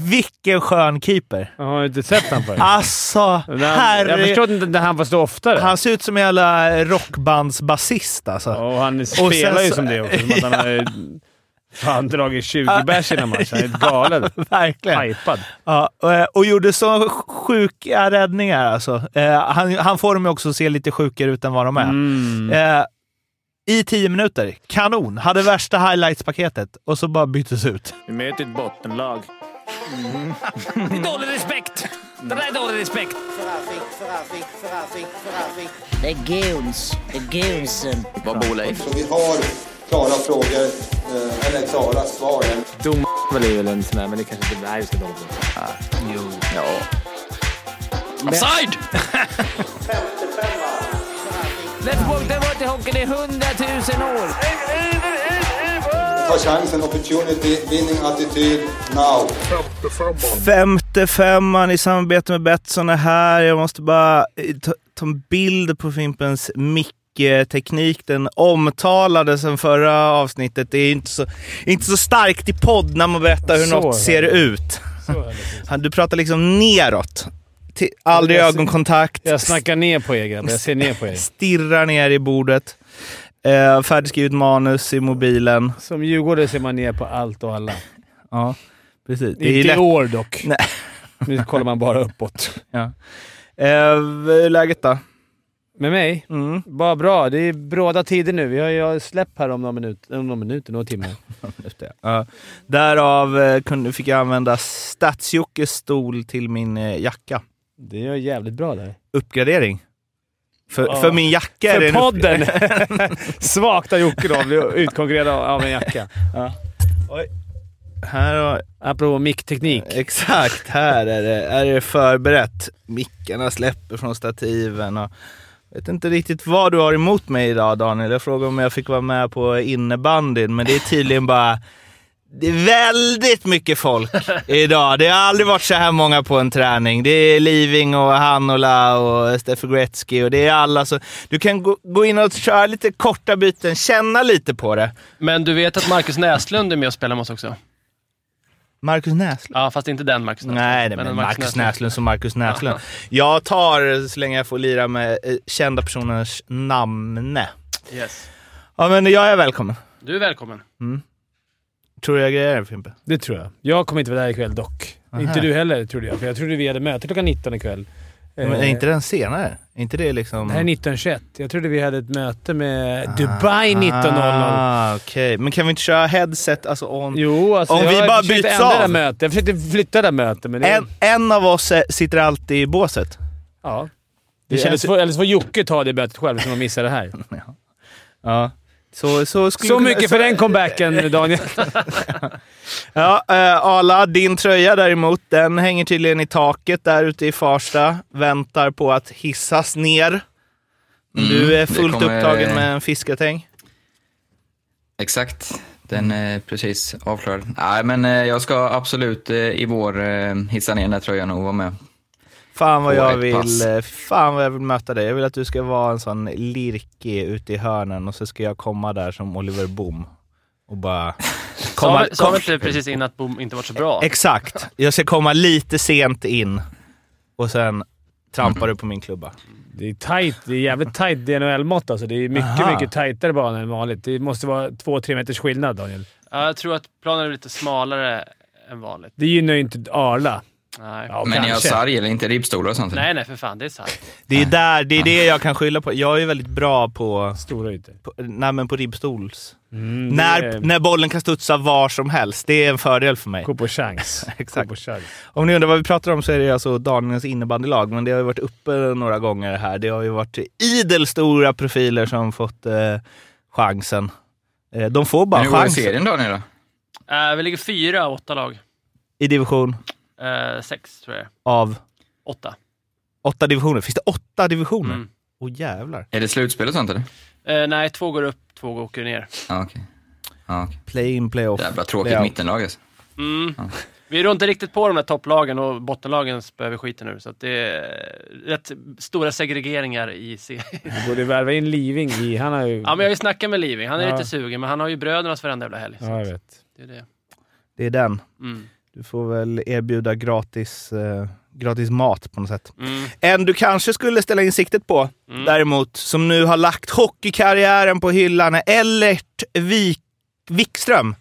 vilken skön keeper. Jag har inte sett han förut. Alltså, herre... Jag förstår inte när han får stå oftare. Han ser ut som en jävla rockbandsbasist alltså. och han spelar sen ju så- som det också. Som att han har fan dragit 20 bärs innan matchen. Han är galen. Verkligen. Hypad. Ja, och, eh, och gjorde så sjuka räddningar alltså. Eh, han, han får dem ju också att se lite sjukare ut än vad de är. Mm. Eh, I tio minuter. Kanon! Hade värsta highlights-paketet och så bara byttes ut. Vi möter ett bottenlag. Det är dålig respekt! Det där är dålig respekt. Det är goons. Det är goonsen. Vad bor Leif? Så vi har klara frågor, eh, eller klara svar. Dom är väl en sån där, men det kanske inte... Nej, vi ska dom. Ja. Offside! Let's walk the water hockey i hundratusen år! Ta chansen, opportunity, winning attityd, now. Femte femman i samarbete med Betsson är här. Jag måste bara eh, ta, ta en bild på Fimpens mickteknik. Den omtalade sen förra avsnittet. Det är inte så, inte så starkt i podd när man berättar hur Så något ser ut. Han- Du pratar liksom neråt. Aldrig Jag- ögonkontakt. Jag snackar ner på er grabbar. Jag ser ner på er. Stirrar ner i bordet. Eh, färdigskrivet manus i mobilen. Som djurgårdare ser man ner på allt och alla. Ja, precis. Det är Inte i år dock. Nej. Nu kollar man bara uppåt. Ja. Eh, är läget då? Med mig? Mm. Bara bra. Det är bråda tider nu. Vi har ju släpp här om några minuter, om några, minuter, några timmar. Just det. Ja. Därav eh, kunde, fick jag använda Stadsjockes stol till min eh, jacka. Det gör jävligt bra där. Uppgradering. För, Ja. för min jacka är det För en podden! Svagt av Jocke då, bli utkonkurrerad av en jacka. Oj. Här har, Apropå mickteknik. exakt, här är det, är det förberett. Mickarna släpper från stativen och vet inte riktigt vad du har emot mig idag Daniel. Jag frågade om jag fick vara med på innebandyn, men det är tydligen bara det är väldigt mycket folk idag. Det har aldrig varit så här många på en träning. Det är Living och Hanola och Steffe Gretzky och det är alla. Så du kan gå, gå in och köra lite korta byten, känna lite på det. Men du vet att Marcus Näslund är med och spelar med oss också? Marcus Näslund? Ja, fast inte den Marcus Näslund. Nej, nej men, en Marcus Näslund som Marcus Näslund. Jag tar så länge jag får lira med eh, kända personers namn. Yes. Ja, men jag är välkommen. Du är välkommen. Tror du jag grejer Fimpen? Det tror jag. Jag kommer inte vara där ikväll dock. Aha. Inte du heller, trodde jag. För jag trodde vi hade möte klockan 19 ikväll. Men är Eh, inte den senare? Är inte det liksom... Det här är 19.21. Jag trodde vi hade ett möte med Dubai 19.00. Ah, Okej, men kan vi inte köra headset, alltså on? Jo, alltså Om jag vi bara byts ändra det av. mötet. Jag försökte flytta det här mötet, men det... En, en av oss sitter alltid i båset. ja. Det Det känns- eller, så får, eller så får Jocke ta det mötet själv, som man missar det här. Ja. Så, så, Så kunna- mycket för den comebacken, Daniel. Ja, eh, Arla, din tröja däremot, den hänger tydligen i taket där ute i Farsta. Väntar på att hissas ner. du är fullt kommer- upptagen med en fiskatäng. Exakt. Den är precis avklarad. Nej, men eh, jag ska absolut eh, i vår eh, hissa ner den där tröjan och vara med. Fan vad jag vill, eh, fan vad jag vill möta dig. Jag vill att du ska vara en sån lirki ute i hörnen och så ska jag komma där som Oliver Boom och bara... Vi- Sa inte precis innan att Boom inte varit så bra? Exakt. Jag ska komma lite sent in och sen trampar du på min klubba. Det är tight. Det är jävligt tight DNHL-mått alltså. Det är mycket, Aha. mycket tajtare bana än vanligt. Det måste vara två, tre meters skillnad, Daniel. Ja, jag tror att planen är lite smalare än vanligt. Det gynnar ju inte Arla. Nej. Ja, men ni har kanske. sarg eller inte ribbstolar och sånt? nej, nej, för fan. Det är sant. Det är där, det är det jag kan skylla på. Jag är väldigt bra på, Stora ytor. på, nej, men på ribbstols. Mm, När, är- när bollen kan studsa var som helst. Det är en fördel för mig. Gå på chans. Exakt. På chans. Om ni undrar vad vi pratar om så är det alltså Daniels innebandylag, men det har ju varit uppe några gånger här. Det har ju varit idel stora profiler som fått eh, chansen. Eh, de får bara Men hur går chansen serien då, ni då? Eh, vi ligger fyra av åtta lag. i division Eh, sex, tror jag. av Åtta. åtta divisioner. Finns det åtta divisioner? Mm. Åh jävlar. Är det slutspel och sånt eller? Eh, nej, två går upp, två går åker ner. Ja, okej. Ja, okej. Play in, play off. Jävla tråkigt Playout. mittenlag alltså. Mm. Vi rår inte riktigt på de där topplagen och bottenlagen vi skiten nu. Så att det är rätt stora segregeringar i serien. Du borde värva in Living i... Han har ju... Ja, men jag har ju snackat med Living. Han är Ja. lite sugen, men han har ju brödernas varenda jävla helg. Så Ja, jag att vet. det är det. Det är den. Mm. Du får väl erbjuda gratis, eh, gratis mat på något sätt. Mm. En du kanske skulle ställa in siktet på, Mm. däremot, som nu har lagt hockeykarriären på hyllan, är Ellert Wik Wikström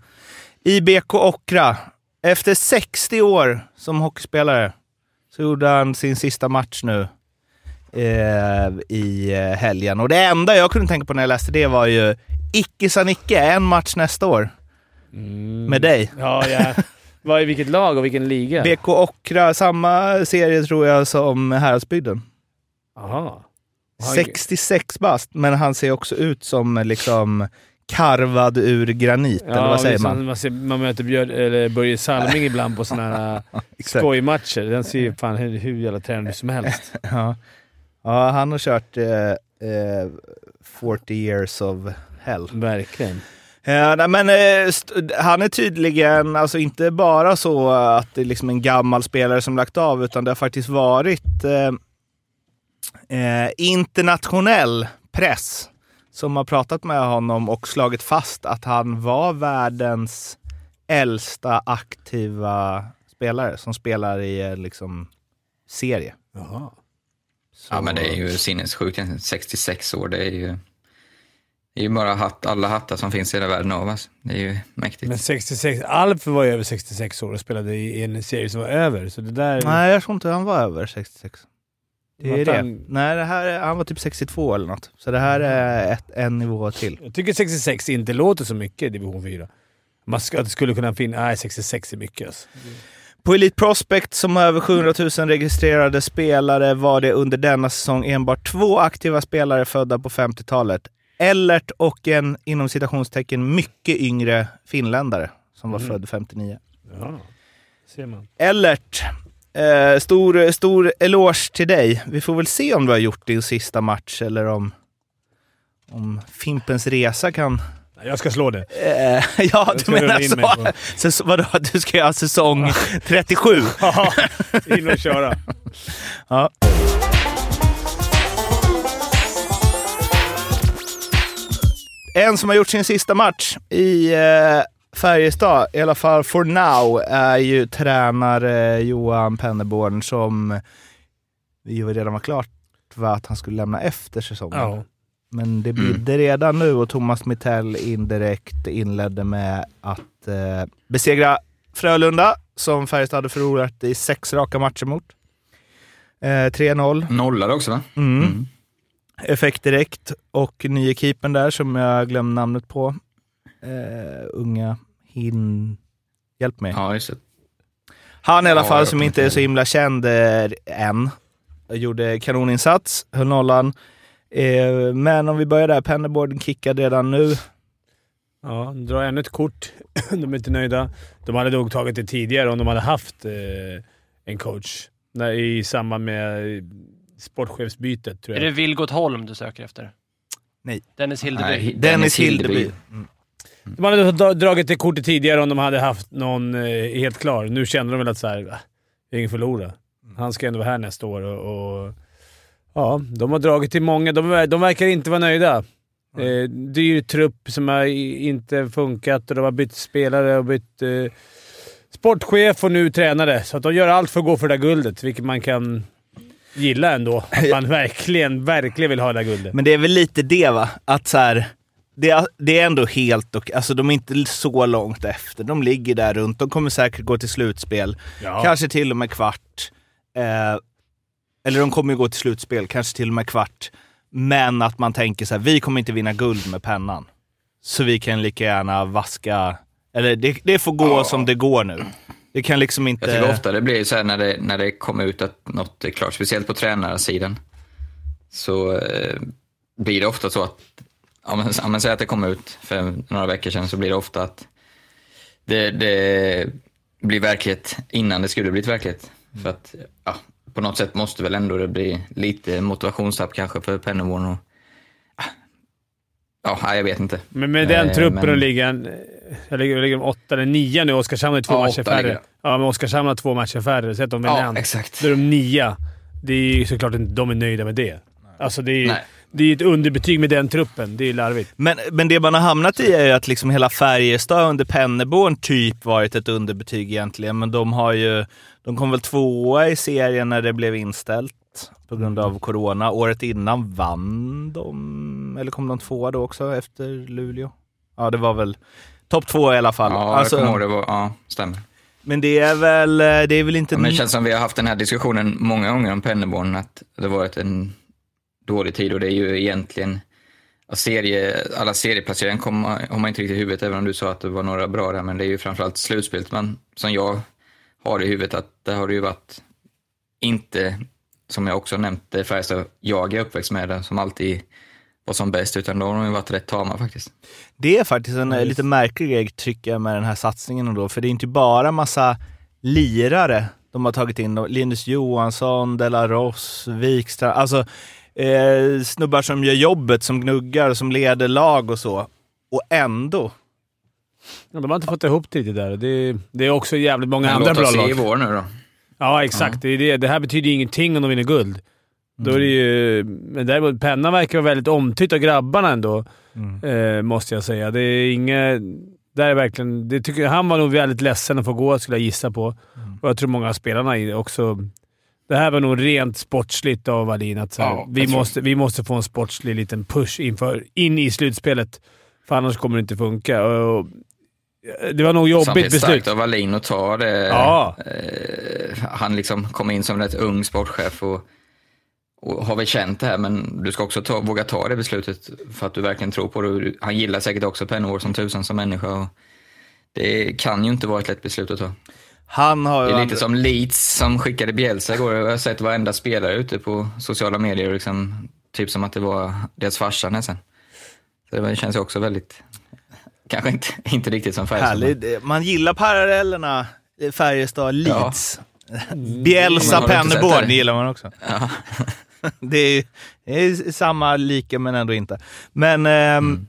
i BK Ockra. Efter 60 år som hockeyspelare så gjorde han sin sista match nu eh, i eh, helgen. Och det enda jag kunde tänka på när jag läste det var ju icke sa Nicke, en match nästa år med dig. Ja, ja. Vad, I vilket lag och vilken liga? BK Ockra, samma serie tror jag som Häradsbygden. Aha. Han- 66 bast, men han ser också ut som liksom karvad ur granit, eller vad säger man? Man, ser, man möter Björn, eller Börje Salming ibland på sådana här Exakt. skojmatcher. Den ser ju fan hur, hur jävla tränad som helst. Ja. ja, han har kört eh, eh, 40 years of hell. Verkligen. Ja, nej, men eh, han är tydligen, alltså inte bara så att det är liksom en gammal spelare som lagt av, utan det har faktiskt varit eh, eh, internationell press som har pratat med honom och slagit fast att han var världens äldsta aktiva spelare som spelar i en liksom, serie. Jaha. Så- Ja, men det är ju sinnessjukt. egentligen. 66 år, det är ju... Det är ju bara hatt, alla hattar som finns i hela världen av. Alltså. Det är ju mäktigt. Men 66... Alf var ju över 66 år och spelade i en serie som var över, så det där... Nej, jag tror inte han var över 66. Det är det. han- Nej, det här är, han var typ 62 eller något. Så det här är ett, en nivå till. Jag tycker 66 inte låter så mycket i division 4. Man ska, skulle kunna finnas... Nej, 66 är mycket alltså. På Elite Prospect som har över 700 000 registrerade spelare var det under denna säsong enbart två aktiva spelare födda på 50-talet. Ellert och en inom citationstecken mycket yngre finländare som var Mm. född 59. Ja, ser man. Ellert, eh, stor, stor eloge till dig. Vi får väl se om du har gjort din sista match eller om, om Fimpens Resa kan... Jag ska slå det. Eh, ja, du menar så. på- så vadå, du ska göra säsong 37? Ja, in och köra. Ja. En som har gjort sin sista match i eh, Färjestad, i alla fall for now, är ju tränare Johan Penneborn som vi ju redan var klart var att han skulle lämna efter säsongen. Ja. Men det bidde redan nu och Thomas Mittell indirekt inledde med att eh, besegra Frölunda, som Färjestad hade förlorat i sex raka matcher mot. Eh, 3-0. Nollade också va? Mm. Mm. Effekt direkt och nye keepern där som jag glömde namnet på. Eh, unga Hin... Hjälp mig. Ja, just det. Han i alla Ja, fall som inte är så himla känd eh, än. Gjorde kanoninsats, höll nollan. Eh, men om vi börjar där, Pennerboard kickade redan nu. Ja, dra ännu ett kort. De är inte nöjda. De hade nog tagit det tidigare om de hade haft eh, en coach. När, I samband med sportchefsbytet, tror Är jag. det Vilgot Holm du söker efter? Nej. Dennis Hildeby? Nej, Dennis Hildeby. De hade dra- dragit det kortet tidigare om de hade haft någon eh, helt klar. Nu känner de väl att så här, "Va, det är ingen förlora. Han ska ändå vara här nästa år och, och ja, de har dragit till många. De, de verkar inte vara nöjda. Eh, dyr trupp som har inte funkat och de har bytt spelare och bytt eh, sportchef och nu tränare. Så att de gör allt för att gå för det där guldet, vilket man kan gilla ändå. Att man verkligen, verkligen vill ha det där guldet. Men det är väl lite det va? Att så här, det, är- det är ändå helt och Alltså de är inte så långt efter. De ligger där runt. De kommer säkert gå till slutspel. Ja. Kanske till och med kvart. Eh, eller de kommer ju gå till slutspel, kanske till och med kvart. Men att man tänker så här, vi kommer inte vinna guld med pennan. Så vi kan lika gärna vaska... Eller det, det får gå som det går nu. Det kan liksom inte... Jag tycker ofta det blir så här när det, när det kommer ut att något är klart, speciellt på tränarsidan. Så eh, blir det ofta så att, om man, om man säger att det kom ut för några veckor sedan, så blir det ofta att det, det blir verklighet innan det skulle blivit verklighet. För att, ja, på något sätt måste väl ändå det bli lite motivationstapp kanske för Pennerborn och Ja, jag vet inte. Men med den Eh, truppen men- och ligga en, jag ligger, jag ligger åtta eller nio nu. Oskarshamn har två Ja, matcher åtta ligger färre. Ja, men Oskarshamn har två matcher färre. Så att de vinner Ja, en. exakt. Då är de nia. Det är ju såklart inte de är nöjda med det. Alltså det är, ju- det är ett underbetyg med den truppen. Det är larvigt. Men, men det man har hamnat i är ju att liksom hela Färjestad under Penneborn typ varit ett underbetyg egentligen, men de har ju... De kom väl tvåa i serien när det blev inställt på grund av corona. Året innan vann de, eller kom de tvåa då också efter Luleå? Ja, det var väl topp två i alla fall. Ja, Alltså, jag kommer ihåg det. Var, ja, stämmer. men det är väl, det är väl inte... Ja, men det känns som vi har haft den här diskussionen många gånger om Penneborn, att det varit en dålig tid och det är ju egentligen serie, alla serieplaceringar kommer, har man inte riktigt i huvudet, även om du sa att det var några bra där, men det är ju framförallt slutspelet man, som jag har i huvudet, att det har det ju varit inte, som jag också nämnt, det Färjestad jag är uppväxt med, som alltid var som bäst, utan då har de ju varit rätt tama faktiskt. Det är faktiskt en eh, lite märklig grej tycker jag med den här satsningen ändå, för det är inte bara massa lirare de har tagit in. Linus Johansson, Delaros, Wikstrand, alltså eh, snubbar som gör jobbet, som gnuggar, som leder lag och så. Och ändå, Ja, de har inte fått ihop det riktigt där. Det, det är också jävligt många Men andra låt bra oss se i lag. vår nu då. Ja, exakt. Det, är det. det här betyder ingenting om de vinner guld. Då är det ju... Men däremot, Penna verkar vara väldigt omtyckt av grabbarna ändå, eh, måste jag säga. Det är inget... Där är verkligen, det tycker, han var nog väldigt ledsen att få gå, skulle jag gissa på. Och jag tror många av spelarna också... Det här var nog rent sportsligt av Wallin. Att så här, Ja, vi, måste, vi måste få en sportslig liten push inför, in i slutspelet. För annars kommer det inte funka. Och, det var nog jobbigt Samtidigt beslut. starkt av Wallin att ta det. Ja. Eh, han liksom kom in som rätt ung sportchef och, och har väl känt det här, men du ska också ta, våga ta det beslutet för att du verkligen tror på det. Han gillar säkert också Pennyworth som tusan som människa. Det kan ju inte vara ett lätt beslut att ta. han har Det är lite som Leeds som skickade Bielsa igår. Jag har sett varenda spelare ute på sociala medier, liksom, typ som att det var deras farsa nästan. Så det känns ju också väldigt, kanske inte, inte riktigt som Färjestad. Man gillar parallellerna Färjestad-Leeds. Man Bielsa, det. gillar man också. Ja. det, är, det är samma lika men ändå inte. Men ehm, Mm.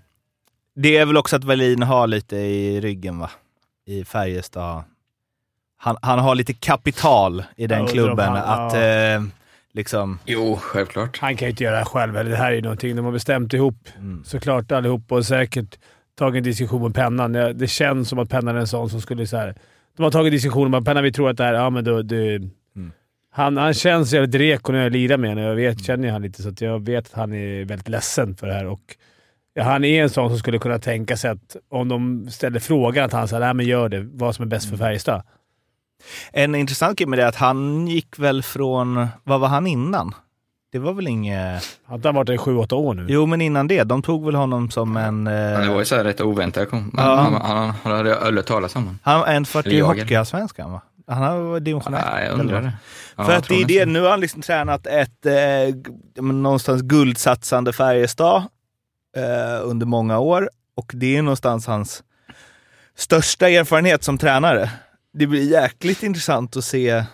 det är väl också att Wallin har lite i ryggen va? I Färjestad. Han, han har lite kapital i den Ja, klubben. han- att ja. eh, liksom... Jo, självklart. Han kan ju inte göra det själv. Det här är ju någonting de har bestämt ihop. Såklart allihop och säkert tagit en diskussion med Pennan. Det, det känns som att Pennan är en sån som skulle så här. De har tagit diskussioner med Pennan. Vi tror att det här... Ja, men då, det, han, han känns jävligt reko när jag lirar med honom. Jag vet, känner ju han lite, så att jag vet att han är väldigt ledsen för det här. Och ja, han är en sån som skulle kunna tänka sig att om de ställer frågan att han säger nej men gör det. Vad som är bäst för Färjestad. En intressant grej med det är att han gick väl från... Vad var han innan? Det var väl inget... Har inte han varit där i sju, åtta år nu? Jo, men innan det. De tog väl honom som en... Men det Eh, var ju så här rätt oväntat. Kom- Ja. Han, han, han, han hade aldrig talas om honom. han en för Eller i jag. Hockeyallsvenskan va? Han har varit division 1. Nej, jag undrar det. Ja, För att det är det, nu har han liksom tränat ett eh, någonstans guldsatsande Färjestad eh, under många år och det är någonstans hans största erfarenhet som tränare. Det blir jäkligt intressant att se.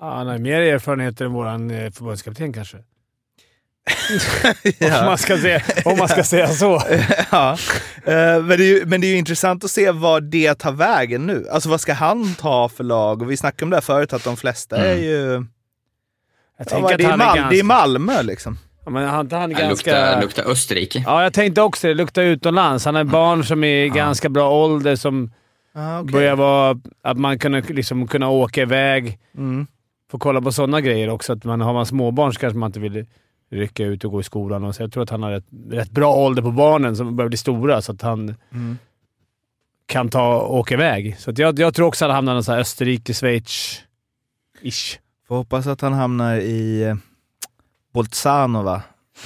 Ja, han har mer erfarenheter än vår eh, förbundskapten kanske. Om, Ja. man ska säga, om man ska säga så. ja. Eh, men, det är ju, men det är ju intressant att se vad det tar vägen nu. Alltså vad ska han ta för lag? Och vi snackade om det här förut, att de flesta är Mm. ju... Jag Ja, tänker det, är Mal- är det är ganska... Malmö liksom. Ja, men han, han är Han ganska... luktar, luktar Österrike. Ja, jag tänkte också det. Luktar utomlands. Han har barn som är i ganska bra ålder som Ah, okay. börjar vara... Att man kunna, liksom, kunna åka iväg. mm. Få kolla på sådana grejer också. Att man, har man småbarn så kanske man inte vill rycka ut och gå i skolan. Och så jag tror att han har rätt, rätt bra ålder på barnen som börjar bli stora, så att han Mm. kan ta och åka iväg. Så jag, jag tror också att han hamnar någonstans Österrike, Schweiz-ish. Får hoppas att han hamnar i eh, Bolzano?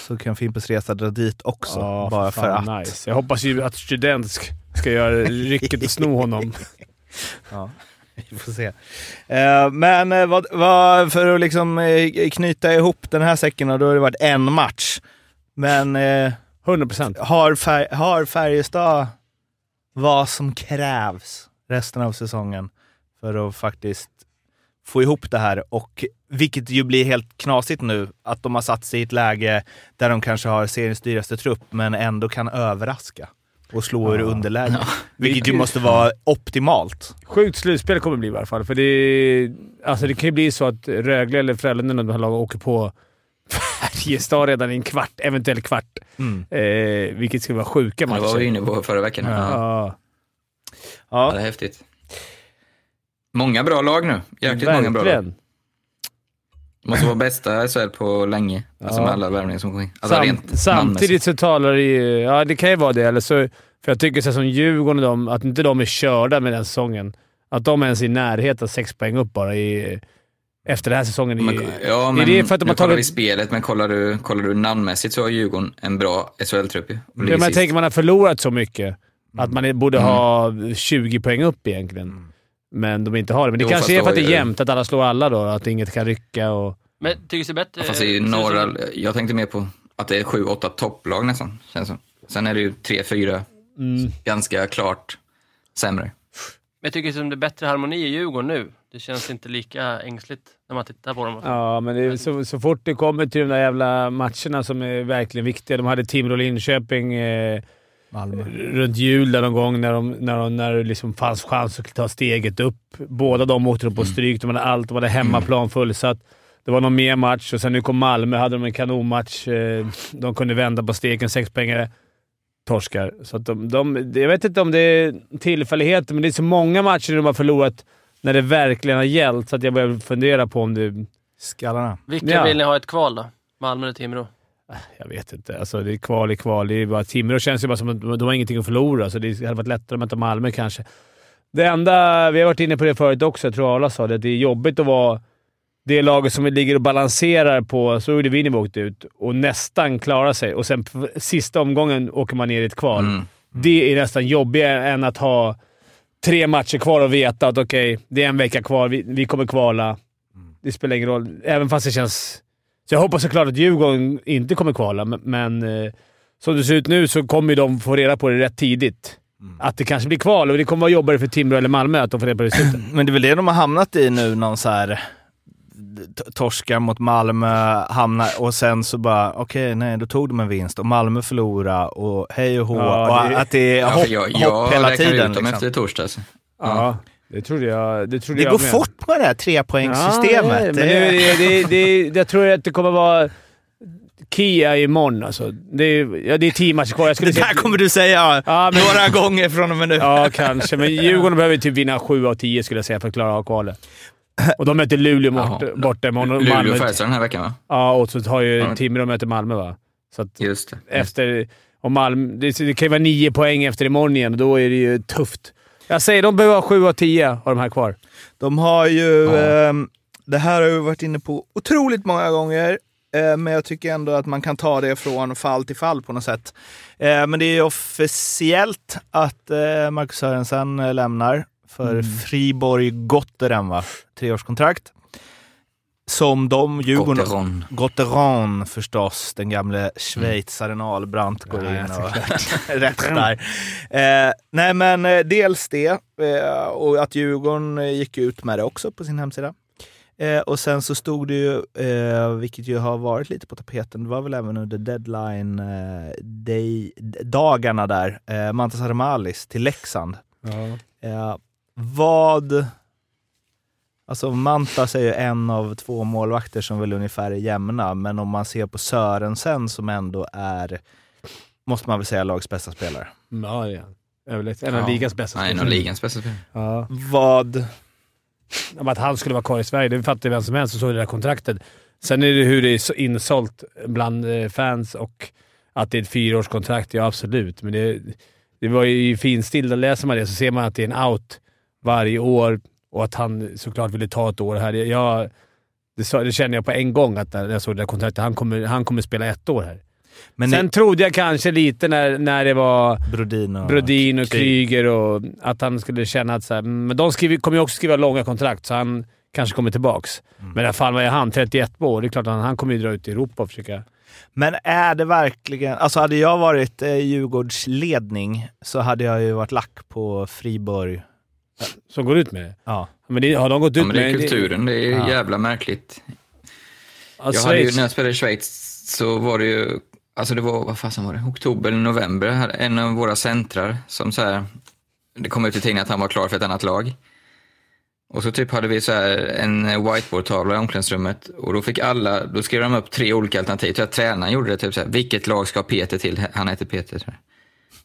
Så kan Fimpens Resa dra dit också. Ja, bara för att. Nice. Jag hoppas ju att Student ska, ska göra rycket och sno honom. Ja, vi får se. Eh, men eh, vad, vad, för att liksom eh, knyta ihop den här säcken, då har det varit en match. Men eh, 100 procent. har, fär, har Färjestad vad som krävs resten av säsongen för att faktiskt få ihop det här? Och vilket ju blir helt knasigt nu, att de har satt sig i ett läge där de kanske har seriens dyraste trupp, men ändå kan överraska och slå ur underläge. Vilket ju måste vara optimalt. Sjukt slutspel kommer det bli i alla fall. För det, alltså det kan ju bli så att Rögle eller Frölunda, de här lagen, åker på Färjestad redan i en kvart, eventuell kvart. Mm. Eh, vilket skulle vara sjuka Det matcher. var vi inne på förra veckan. Ja. Ja. Ja, Ja. det är häftigt. Många bra lag nu. Jäkligt många bra lag. Måste vara bästa SHL på länge. Alltså med alla värvningar som kommer in. Alltså Sam, samtidigt så talar det ju... Ja, det kan ju vara det. Eller så, för jag tycker så som Djurgården och de, att inte de är körda med den säsongen. Att de ens är i närheten av sex poäng upp bara i, efter den här säsongen. Men, i, ja, är men det för att de har kollar tagit- vi spelet, men kollar du, kollar du namnmässigt så har Djurgården en bra SHL-trupp ju. Ja, men jag tänker man har förlorat så mycket. Att man är- borde Mm. ha 20 poäng upp egentligen. Men de inte har det. Men det Jo, kanske är för att det är är jämnt, att alla slår alla då. Att inget kan rycka och... Men tycker det är bättre... Ja, Fast det några, som- jag tänkte mer på att det är sju, åtta topplag nästan, känns som. Sen är det ju tre, fyra Mm. ganska klart sämre. Men jag tycker som det är bättre harmoni i Djurgården nu. Det känns inte lika ängsligt när man tittar på dem. Ja, men det är så, så fort det kommer till de där jävla matcherna som är verkligen viktiga. De hade Timrå-Linköping eh, Malmö. runt jul där någon gång när, de, när, de, när det liksom fanns chans att ta steget upp. Båda de åkte upp på stryk. De hade allt. De hade hemmaplan fullsatt. Det var någon mer match och sen nu kom Malmö. hade de en kanonmatch. Eh, De kunde vända på steken. Sexpoängare. Torskar. Så att de, de, jag vet inte om det är tillfälligheter, men det är så många matcher de har förlorat när det verkligen har gällt, så att jag börjar fundera på om det... Skallarna. Vilka Ja. vill ni ha ett kval då? Malmö eller Timrå? Jag vet inte. Alltså, det är kval i kval. Det är bara, Timrå känns ju bara som att de har ingenting att förlora, så det hade varit lättare att möta Malmö kanske. Det enda, vi har varit inne på det förut också, jag tror Arla sa det, att det är jobbigt att vara det laget som ligger och balanserar på, så gjorde vi när vi åkte ut, och nästan klarar sig. Och sen sista omgången åker man ner i ett kval. Mm. Det är nästan jobbigare än att ha tre matcher kvar och veta att okej, det är en vecka kvar, vi, vi kommer kvala. Det spelar ingen roll, även fast det känns... Så jag hoppas såklart att Djurgården inte kommer kvala, men, men eh, som det ser ut nu så kommer de få reda på det rätt tidigt. Att det kanske blir kval och det kommer vara jobbigare för Timrå eller Malmö att de får reda på det i slutet. Men det är väl det de har hamnat i nu, någon så här t- torskar mot Malmö, hamnar, och sen så bara, okej, nej, då tog de en vinst och Malmö förlorade och hej och hå. Ja, och det- att det är Ja, hopp, för jag, jag hopp hela räknar tiden. ut dem Liksom. efter torsdags. Ja, det trodde jag, det trodde Det jag går med. fort med det här trepoängssystemet. Ja, men Det det, det, det, det, jag tror att det kommer vara Kia imorgon alltså. Det är, ja, det är tio matcher kvar. Jag skulle det där säga- kommer du säga Ja, men- några gånger från och med nu. Ja, kanske. Men Djurgården behöver typ vinna sju av tio skulle jag säga för att klara av kvalet. Och de möter Luleå bort, Jaha. borta imorgon. Luleå Malmö- och Färjestad den här veckan va? Ja, och så har ju. Timrå möter Malmö va? Så att Just det. efter... Och Malmö, det, det kan ju vara nio poäng efter imorgon igen och då är det ju tufft. Jag säger de behöver ha sju av tio av de här kvar. De har ju, Ja. ehm, det här har vi varit inne på otroligt många gånger, eh, men jag tycker ändå att man kan ta det från fall till fall på något sätt. Eh, men det är officiellt att eh, Marcus Sörensen eh, lämnar för Mm. Friborg Gotteren, va? Treårskontrakt. Som de, Djurgården, Gotteron. Gotteron förstås, den gamle schweizaren Ahlbrandt går Ja, in ja, och rättar. Eh, nej men eh, dels det, eh, och att Djurgården eh, gick ut med det också på sin hemsida. Eh, och sen så stod det ju, eh, vilket ju har varit lite på tapeten, det var väl även under deadline eh, där, eh, Mantas Armalis till Leksand. Eh, vad... Alltså Mantas är ju en av två målvakter som väl ungefär är jämna, men om man ser på Sörensen som ändå är, måste man väl säga, lagets bästa spelare. Ja, det är. Överlägset. En av Ja. ligans bästa Nej, en av spelare. ligans bästa spelare. Ja. Vad... Om att han skulle vara kvar i Sverige, det fattar ju vem som helst som såg det där kontraktet. Sen är det hur det är så insålt bland eh, fans och att det är ett fyraårskontrakt, ja absolut. Men det, det var ju i finstil, där läser man det så ser man att det är en out varje år och att han såklart ville ta ett år här. Jag, det, det kände jag på en gång att när jag såg det där kontraktet, han kommer, han kommer spela ett år här. Men Sen trodde jag kanske lite när, när det var Brodin och... Brodin och Kryger. Och att han skulle känna att så här, mm, men de skriver, kommer ju också skriva långa kontrakt, så han kanske kommer tillbaks. Mm. Men i alla fall, vad är han? 31 år. Det är klart att han, han kommer ju dra ut i Europa och försöka... Men är det verkligen... Alltså hade jag varit eh, Djurgårds ledning så hade jag ju varit lack på Friborg. Som går ut med det. Ja. Men det, har de gått ut Ja, men det med är kulturen. Det är Ja. jävla märkligt. Ja, Jag hade ju, Schweiz. när jag spelade i Schweiz så var det ju, alltså det var, vad fasen var det, oktober eller november, en av våra centrar som så här, det kom ut i tidningen att han var klar för ett annat lag. Och så typ hade vi så här en whiteboard-tavla i omklädningsrummet och då fick alla, då skrev de upp tre olika alternativ. Tror jag tränaren gjorde det, typ så här, vilket lag ska Peter till? Han heter Peter. tror jag.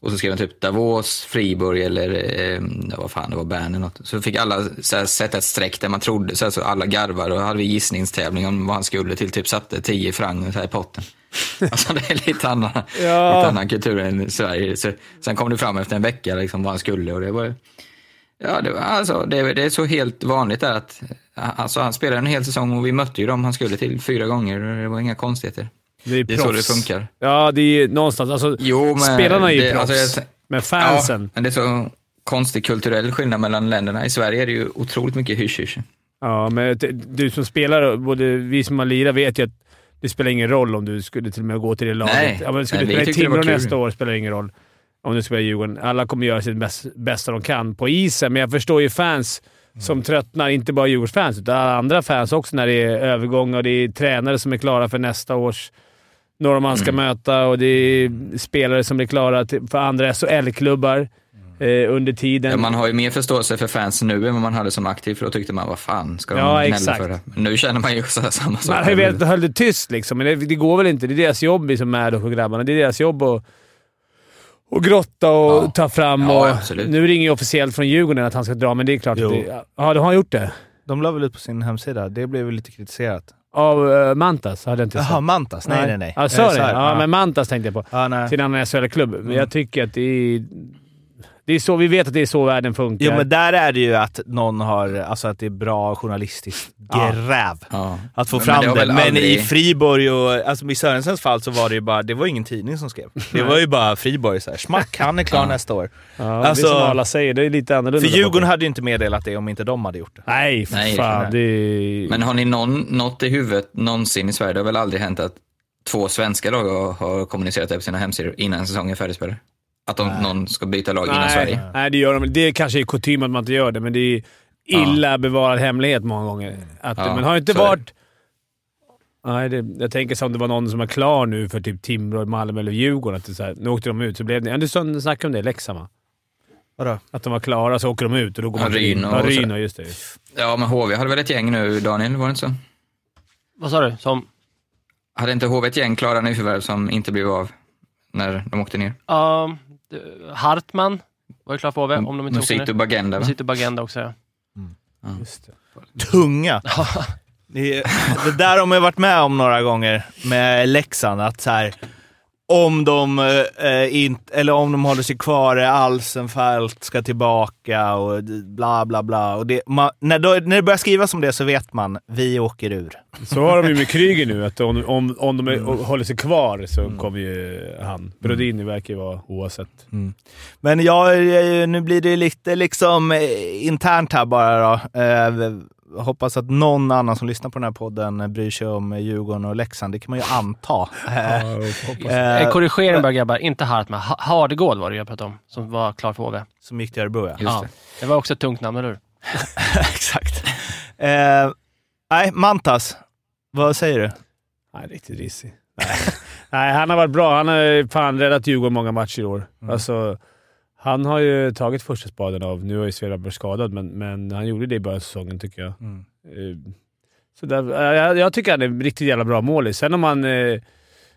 Och så skrev han typ Davos, Friburg eller eh, vad fan det var, Bern eller något. Så fick alla så sätta ett streck där man trodde, så, här, så alla garvar och hade vi gissningstävling om vad han skulle till. Typ satte 10 franc i potten. Alltså det är lite annan, Ja. lite annan kultur än Sverige. Så, sen kom det fram efter en vecka liksom, vad han skulle och det var Ja, det, var, alltså, det, det är så helt vanligt där att alltså, han spelade en hel säsong och vi mötte ju dem han skulle till fyra gånger och det var inga konstigheter. Det är, Det är så det funkar. Ja, det är någonstans... Alltså, Jo, spelarna är ju det- proffs, alltså, jag- men fansen... Ja, men det är så konstig kulturell skillnad mellan länderna. I Sverige är det ju otroligt mycket hysch-hysch. Ja, men du som spelar, både vi som har lirat vet ju att det spelar ingen roll om du skulle till och med gå till det laget. Nej. ja, men skulle Nej, du spela Timrå nästa år spelar ingen roll om du spelar i Djurgården. Alla kommer göra sitt bäst, bästa de kan på isen, men jag förstår ju fans som tröttnar. Inte bara Djurgårdsfans, utan alla andra fans också när det är övergång och det är tränare som är klara för nästa års några man ska möta och det är spelare som blir klara för andra SHL-klubbar eh, under tiden. Ja, man har ju mer förståelse för fans nu än vad man hade som aktiv, för då tyckte man vad fan ska de Ja, gnälla exakt. för det? Men nu känner man ju så här samma sak. Man har ju velat hålla det tyst liksom, men det, det går väl inte. Det är deras jobb liksom, Maddox och grabbarna. Det är deras jobb att och grotta och Ja. ta fram. Ja, och, absolut. nu ringer ju officiellt från Djurgården att han ska dra, men det är klart Jo. att det... Ja, de har gjort det. De la väl ut på sin hemsida. Det blev väl lite kritiserat. Av uh, Mantas hade jag inte Jaha, Mantas? Nej, nej, nej. Ja, Eh, sorry. Ja, men Mantas tänkte jag på. Ja, nej. Sin annan SHL-klubb. Men jag tycker att det är... Det är så, vi vet att det är så världen funkar. Jo, men där är det ju att någon har, alltså att det är bra journalistiskt gräv. Ja. Att få Men fram det har det. Men i aldrig- Friborg och, alltså i Sörensens fall så var det ju bara, det var ingen tidning som skrev. Det var ju bara Friborg såhär, smack, han är klar Ja. nästa år. ja, alltså- det är som alla säger, det är lite annorlunda. För Djurgården hade ju inte meddelat det om inte de hade gjort det. Nej, för Nej, fan. Det. Men har ni någon, något i huvudet någonsin i Sverige? Det har väl aldrig hänt att två svenska lag har, har kommunicerat det på sina hemsidor innan säsongen är färdigspelad? Att de, någon ska byta lag innan Nej, Sverige? nej, det gör de Det är kanske är kutym att man inte gör det, men det är illa bevarad hemlighet många gånger. Att, Ja, men har inte varit... Nej, det, jag tänker som det var någon som var klar nu för typ Timrå, Malmö eller Djurgården. Att det så här, nu åkte de ut, så blev det... Ja, du snackade om det i Leksand va? Vadå? Att de var klara, så åker de ut och då går Ja, man till... Ryn och- ja, Ryn och just det. Ja, men HV hade väl ett gäng nu, Daniel? Var det inte så? Vad sa du? Som... Hade inte HV ett gäng klara nyförvärv som inte blev av när de åkte ner? Ja, Hartman var ju klar för HV, om de inte Musito. Bagenda? Musito Bagenda också, ja. Just det. Tunga! det, det där har man ju varit med om några gånger med Leksand, att så här, om de, eh, inte, eller om de håller sig kvar, är Alsenfelt ska tillbaka och bla bla bla. Och det, man, när, då, när det börjar skrivas om det så vet man, vi åker ur. Så har de ju med Kryger nu, att om, om, om de är, Mm. håller sig kvar så kommer ju han. Brodin verkar ju vara oavsett. Men jag, eh, nu blir det lite liksom eh, internt här bara då. Eh, hoppas att någon annan som lyssnar på den här podden bryr sig om Djurgården och Leksand. Det kan man ju anta. Eh, En eh, korrigering bara grabbar, inte Hartman. Ha- Hardegård var det jag pratade om, som var klar för HV. som gick till Örebro ja. Just Ja, det. det var också ett tungt namn, eller hur? Exakt. Eh, nej, Mantas. Vad säger du? Nej, riktigt risig. Nej. Nej, han har varit bra. Han har fan räddat Djurgården många matcher i år. Mm. Alltså, han har ju tagit första spaden av... Nu har ju Svedberg skadat, men, men han gjorde det i början av säsongen tycker jag. Mm. Eh, Så där, jag, jag tycker han är en riktigt jävla bra målis. Sen om han... eh,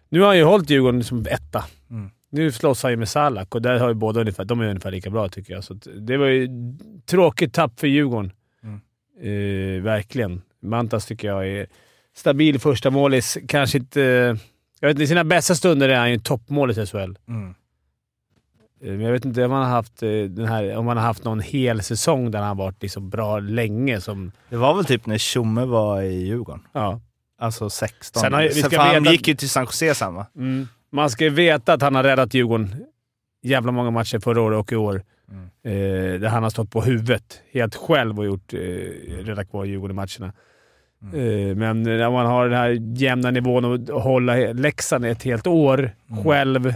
Nu har han ju hållit Djurgården som etta. Mm. Nu slåss han ju med Salak och där har ju båda ungefär, de är ungefär lika bra tycker jag. Så det var ju tråkigt tapp för Djurgården. Mm. Eh, verkligen. Mantas tycker jag är stabil första målis. Kanske inte... Jag vet inte, i sina bästa stunder är han ju toppmålis i SHL. Mm. Eh, Men jag vet inte om man har haft, eh, den här, om man har haft någon hel säsong där han har varit liksom bra länge. Som, Det var väl typ när Tjomme var i Djurgården. ja. Alltså 16. Sen har vi ska För han veta- gick ju till San Jose sen va? Mm. Man ska ju veta att han har räddat Djurgården jävla många matcher förra året och i år. Mm. Eh, där han har stått på huvudet helt själv och gjort, eh, räddat kvar Djurgården i matcherna. Mm. Eh, men när man har den här jämna nivån och hålla Leksand ett helt år själv.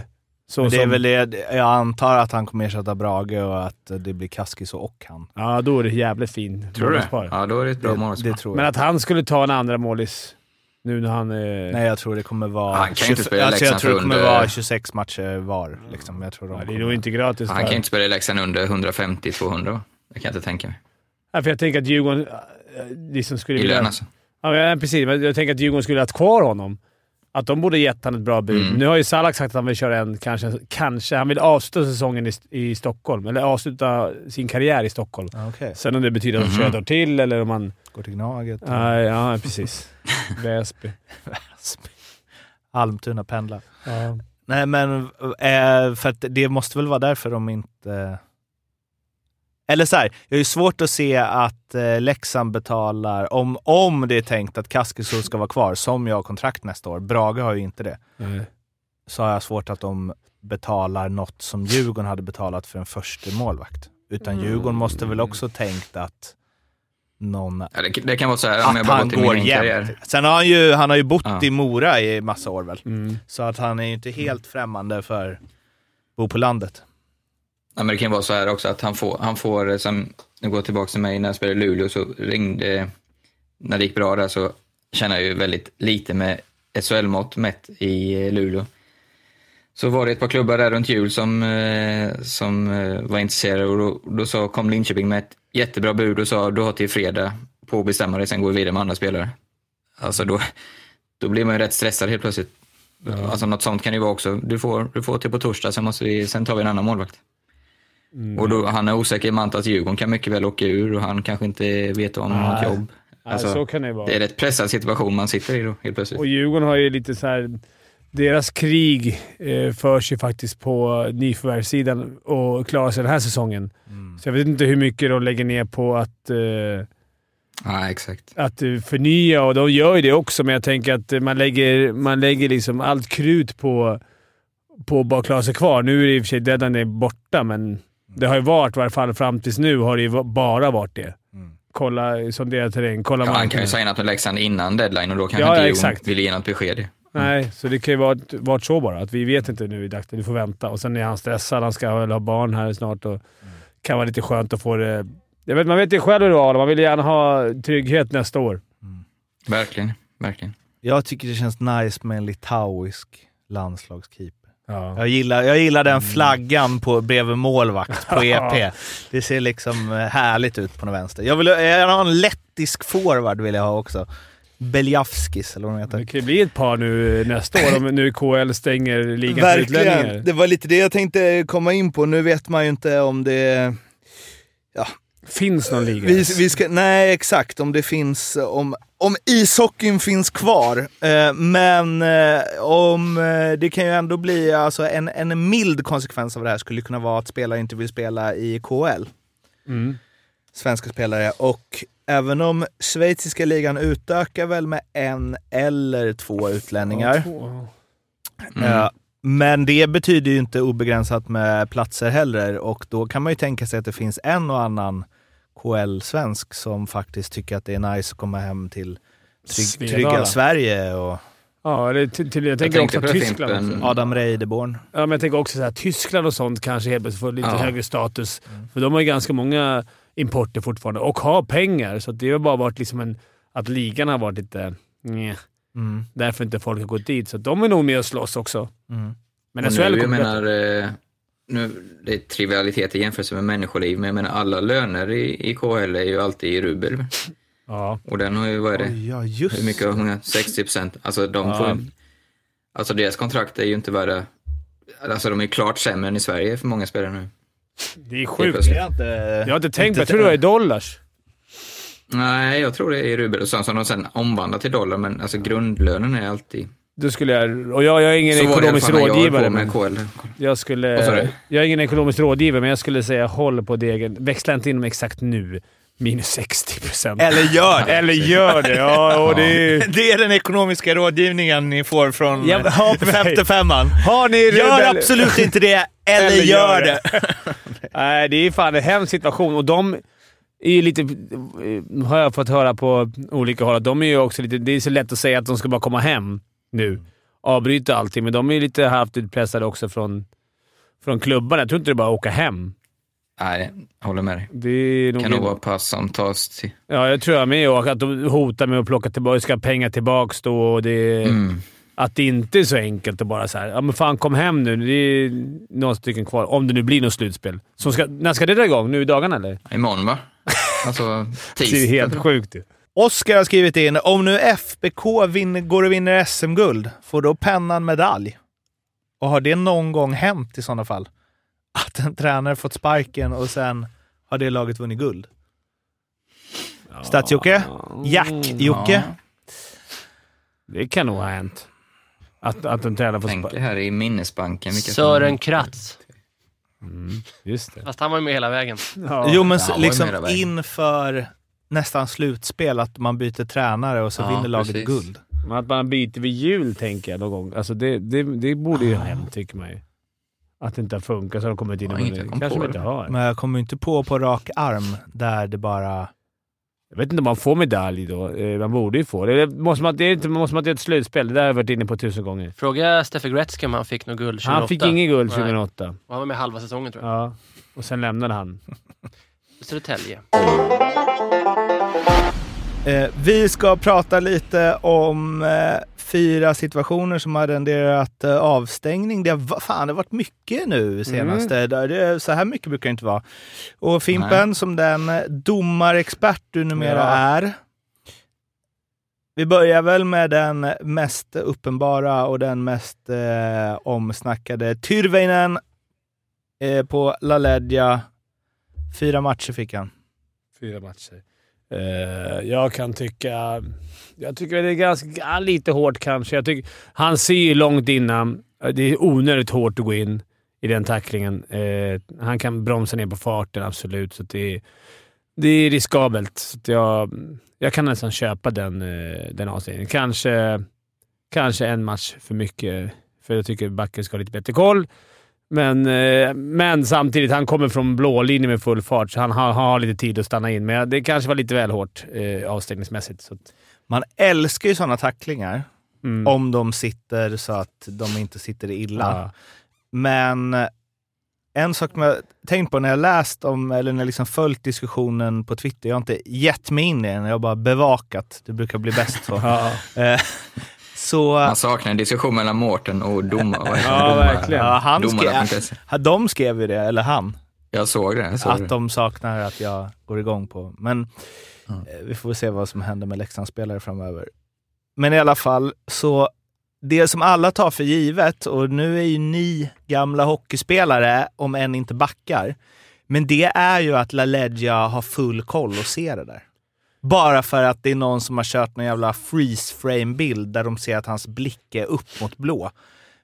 Så. Men det är som, väl det, jag antar att han kommer ersätta Brage och att det blir Kaskis och han. Ja, då är det jävligt fin Tror du det? Ja, då är det ett bra målvaktspar. Men att han skulle ta en andra målis nu när han... Eh, Nej, jag tror det kommer vara... Han kan ju inte spela alltså, jag tror det kommer under- vara 26 matcher var. Liksom. Jag tror de ja, det är nog inte gratis. Han för- kan inte spela i Leksand under 150-200, va? Det kan jag inte tänka mig. Ja, för jag tänker att Djurgården äh, liksom skulle I vilja... lön alltså. Ja, precis. Men Jag tänker att Djurgården skulle ha haft kvar honom. Att de borde gett honom ett bra bud. Mm. Nu har ju Salak sagt att han vill köra en, kanske, kanske. Han vill avsluta säsongen i, i Stockholm. Eller avsluta sin karriär i Stockholm. Ja, Okej, Sen om det betyder att han Mhm. kör ett år till eller om han... går till Gnaget. Nej, ja, precis. Väsby. Almtuna pendlar. Ja. Nej men, eh, för att det måste väl vara därför de inte... Eller så här, jag har ju svårt att se att eh, Leksand betalar, om, om det är tänkt att Kaskisuo ska vara kvar, som jag har kontrakt nästa år, Brage har ju inte det, Nej. så har jag svårt att de betalar något som Djurgården hade betalat för en första målvakt. Utan Mm. Djurgården måste väl också tänkt att någon... Ja, det, det kan vara så här, om jag Att bara han går jämnt. Sen har han ju, han har ju bott Ja. i Mora i massa år väl. Mm. Så att han är ju inte helt främmande för att bo på landet. Ja, men det kan vara så här också att han får, han får som, nu går jag tillbaka till mig när jag spelade i Luleå, så ringde, när det gick bra där så tjänade jag ju väldigt lite med SHL-mått mätt i eh, Luleå. Så var det ett par klubbar där runt jul som, eh, som eh, var intresserade och då, då sa, kom Linköping med ett jättebra bud och sa du har till fredag på att bestämma dig, sen går vi vidare med andra spelare. Alltså då, då blir man ju rätt stressad helt plötsligt. Alltså något sånt kan det ju vara också. Du får, du får till på torsdag, sen, måste vi, sen tar vi en annan målvakt. Och då, han är osäker i Mant att Djurgården kan mycket väl åka ur och han kanske inte vet om han har ett Nej. jobb. Ja, Alltså, så kan det vara. det är en rätt pressad situation man sitter i då, helt plötsligt. Och Djurgården har ju lite så här... Deras krig eh, förs ju faktiskt på nyförvärvssidan och klarar sig den här säsongen. Så jag vet inte hur mycket de lägger ner på att, eh, Ja, exakt. att eh, förnya och de gör ju det också, men jag tänker att eh, man lägger, man lägger liksom allt krut på, på att bara klara sig kvar. Nu är det i och för sig Deadline är borta, men det har ju varit, i varje fall fram tills nu, har det ju bara varit det. Kolla, sondera terräng, kolla Ja, han kan ju signat med Leksand innan deadline och då kanske Ja, inte ja, exakt. vill ge något besked. Nej, så det kan ju vara varit så bara. Att vi vet inte nu i dagsläget. Vi får vänta. Och sen är han stressad. Han ska väl ha barn här snart och kan vara lite skönt att få det... Jag vet, man vet ju själv hur det var. Man vill gärna ha trygghet nästa år. Verkligen, verkligen. Jag tycker det känns nice med en litauisk landslagskeeper. Ja. Jag gillar, jag gillar den flaggan på, bredvid målvakt på EP. Det ser liksom eh, härligt ut på den vänster. Jag vill jag ha en lettisk forward vill jag ha också. Beljavskis eller vad de heter. Det kan ju bli ett par nu nästa år om nu KL stänger ligan för utlänningar. Det var lite det jag tänkte komma in på. Nu vet man ju inte om det... Finns någon liga? Vi, vi ska, nej, exakt. Om det finns... Om, om ishockeyn finns kvar. Eh, men eh, om eh, det kan ju ändå bli... Alltså en, en mild konsekvens av det här skulle kunna vara att spelare inte vill spela i KL. Mm. Svenska spelare. Och även om schweiziska ligan utökar väl med en eller två utlänningar. Mm. Men det betyder ju inte obegränsat med platser heller och då kan man ju tänka sig att det finns en och annan KL-svensk som faktiskt tycker att det är nice att komma hem till trygg, trygga Sverige och Ja, eller till, till, jag tänker också det, Tyskland. Också. Adam Reideborn. Ja, men jag tänker också så här, Tyskland och sånt kanske helt plötsligt får lite Ja. högre status. För de har ju ganska många importer fortfarande och har pengar. Så det har bara varit liksom en... Att ligan har varit lite... Nja. Mm. Därför inte folk har gått dit. Så de är nog med och slåss också. Mm. Men SHL nu, jag kommer menar, eh, nu, det är trivialitet i jämförelse med människoliv, men jag menar alla löner i, i KHL är ju alltid i rubel. Ja. Och den har ju, vad är det? Oj, ja, just Hur mycket? 160 procent. Alltså de Ja. får Alltså deras kontrakt är ju inte värda... Alltså de är ju klart sämre än i Sverige för många spelare nu. Det är sjukt. Jag har inte, Jag har inte tänkt på Jag tror det var i dollars. Nej, jag tror det är i rubel. Och sen som de sen omvandlar till dollar, men alltså grundlönen är alltid... Då skulle jag... Och jag, jag är ingen Så ekonomisk jag rådgivare. med Men KL. jag skulle... Vad sa du? Jag är ingen ekonomisk rådgivare, men jag skulle säga håll på degen. Växla inte in dem exakt nu. Minus 60 procent. Eller gör det! Eller gör det. Ja, och det är... Det är den ekonomiska rådgivningen ni får från Ja, ja, ja, femte femman. Har ni Gör absolut inte det, eller, Eller gör gör det. Nej, det är fan en hemsk situation och de är ju lite, har jag fått höra på olika håll, att de är ju också lite... Det är så lätt att säga att de ska bara komma hem nu. Avbryta allting, men de är lite halvt utpressade också från, från klubbarna. Jag tror inte det är bara att åka hem. Nej, jag håller med dig. Det nog kan nog vara pass som tas till... Ja, jag tror jag med. Och att de hotar med att plocka tillbaka, ska pengar tillbaka då. Och det, Mm. Att det inte är så enkelt att bara så här, ja men fan kom hem nu. Det är några stycken kvar. Om det nu blir något slutspel. Som ska, när ska det dra igång? Nu i dagarna eller? Imorgon va? Alltså Det tisdag. är helt sjukt ju. Oskar har skrivit in, om nu FBK vinner, går och vinner SM-guld, får då pennan medalj? Och har det någon gång hänt i sådana fall? Att en tränare fått sparken och sen har det laget vunnit guld? Stats-Jocke? Jack-Jocke? Ja. Det kan nog ha hänt. Att, att en tränare Tänker sparken. här i minnesbanken. Vilka Sören Kratz. Just det. Fast han var ju med hela vägen. Ja. Jo, men Ja, liksom vägen. inför nästan slutspel, att man byter tränare och så Ja, vinner laget precis. guld. Men att man byter vid jul, tänker jag, någon gång. Alltså det, det, det borde ju ha hänt, tycker man ju. Att det inte har funkat så har de kommit in Ja, i inget kom Kanske inte har. Men jag kommer inte på på rak arm där det bara... Jag vet inte om man får medalj då. Eh, Man borde ju få det. Måste man, det är inte, måste man inte göra ett slutspel? Det där har jag varit inne på tusen gånger. Fråga Steffe Gretzky om han fick något guld 2008. Han fick ingen guld Nej. 2008. Och han var med halva säsongen tror jag. Ja. Och sen lämnade han. Södertälje. Eh, vi ska prata lite om eh, fyra situationer som har renderat eh, avstängning. Det har, fan, det har varit mycket nu senaste. Mm. Det, så här mycket brukar det inte vara. Och Fimpen, som den domarexpert du numera Ja. är. Vi börjar väl med den mest uppenbara och den mest eh, omsnackade. Tyrväinen eh, på LaLeggia. Fyra matcher fick han. Fyra matcher. Uh, jag kan tycka... Jag tycker det är ganska lite hårt kanske. Jag tycker, han ser ju långt innan. Eh, det är onödigt hårt att gå in i den tacklingen. Uh, han kan bromsa ner på farten, absolut. Så det, är, det är riskabelt. Så att jag, jag kan nästan köpa den, uh, den avstängningen. Kanske, kanske en match för mycket, för jag tycker backen ska ha lite bättre koll. Men, eh, men samtidigt, han kommer från blå linje med full fart, så han har, har lite tid att stanna in. Men det kanske var lite väl hårt eh, avstängningsmässigt. Så Man älskar ju sådana tacklingar. mm. Om de sitter så att de inte sitter illa. Ja. Men eh, en sak som jag tänkt på när jag läst om, eller när jag liksom följt diskussionen på Twitter, jag har inte gett mig in i den, jag har bara bevakat. Det brukar bli bäst så. Ja. Så Man saknar en diskussion mellan Mårten och domare. vad heter Ja, verkligen. ja, han skrev, de skrev ju det, eller han, Jag såg det. Jag såg att det. de saknar att jag går igång på. Men eh, vi får se vad som händer med Leksandsspelare framöver. Men i alla fall, så det som alla tar för givet, och nu är ju ni gamla hockeyspelare, om än inte backar, men det är ju att LaLeggia har full koll och ser det där. Bara för att det är någon som har kört någon jävla freeze frame-bild där de ser att hans blick är upp mot blå.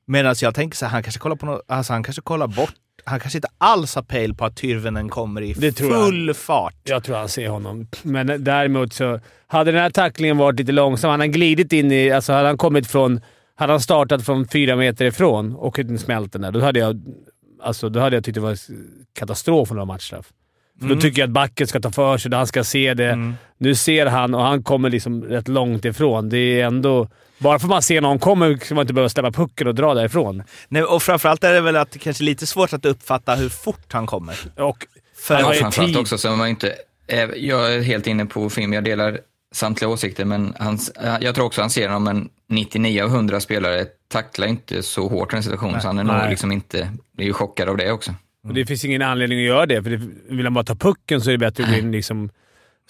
Medan jag tänker så här, han kanske kollar på något, alltså han kanske kollar bort, han kanske inte alls har pejl på att Tyrvännen kommer i full fart. Jag tror han ser honom. Men däremot så... Hade den här tacklingen varit lite långsam, hade han glidit in i... Alltså hade han kommit från... Hade han startat från fyra meter ifrån och smält den där, då hade jag... Alltså, då hade jag tyckt det var katastrof om det var matchstraff. För Då tycker jag att backen ska ta för sig, han ska se det. Nu ser han och han kommer liksom rätt långt ifrån. Det är ändå... Bara för att man ser någon komma ska man inte behöva släppa pucken och dra därifrån. Nej, och framförallt är det väl att det kanske är lite svårt att uppfatta hur fort han kommer. Och För Ja, framförallt tid. också så man inte... eh, Jag är helt inne på film, jag delar samtliga åsikter, men han, jag tror också han ser dem, men 99 av 100 spelare tacklar inte så hårt den situationen, så han är nog liksom inte... är ju chockad av det också. Och det finns ingen anledning att göra det, för det, vill han bara ta pucken så är det bättre att gå in liksom...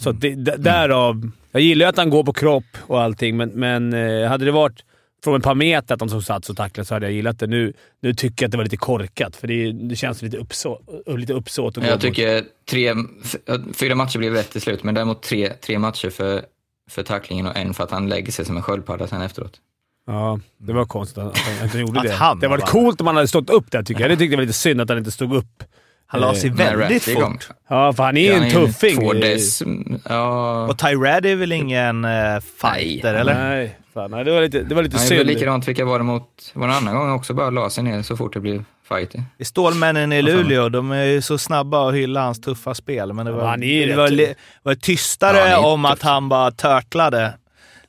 Så det, d- därav... Jag gillar ju att han går på kropp och allting, men, men eh, hade det varit från ett par meter att de som sats och tacklade så hade jag gillat det. Nu, nu tycker jag att det var lite korkat, för det, det känns lite, uppså, lite uppsåt Jag tycker tre, f- fyra matcher blev rätt till slut, men däremot tre, tre matcher för, för tacklingen och en för att han lägger sig som en sköldpadda sen efteråt. Ja, det var konstigt att han inte gjorde Att det. han det var var- coolt om han hade stått upp där tycker jag. Det tyckte jag var lite synd att han inte stod upp. Han la sig Eh, väldigt fort. Ja, för han är ju Ja, en tuffing. Ja, Och Tyrad är väl ingen uh, fighter, Nej, eller? Nej, fan, nej, det var lite, det var lite han gjorde synd. likadant vilka var det mot... Var det en annan gång också bara la sig ner så fort det blev fighter. I Stålmännen i Luleå, de är ju så snabba att hylla hans tuffa spel. Men det Ja, var, han är ju det var, li- var tystare Ja, han är om tuff. att han bara törtlade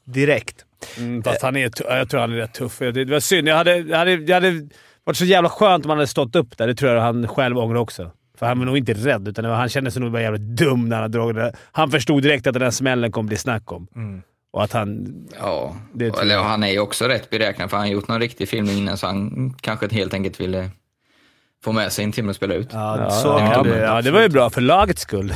direkt. Mm, fast han är, jag tror han är rätt tuff. Det, det var synd. Jag hade, jag hade, det hade varit så jävla skönt om han hade stått upp där. Det tror jag han själv ångrar också. För han var nog inte rädd, utan han kände sig nog bara jävligt dum när han drog det. Han förstod direkt att den där smällen kommer bli snack om. Och att han... Ja, eller jag. han är ju också rätt beräknad för han har gjort någon riktig filmning innan så han kanske helt enkelt ville få med sig en timme och spela ut. Ja, Ja, så ja, det ja, det var ju bra för lagets skull.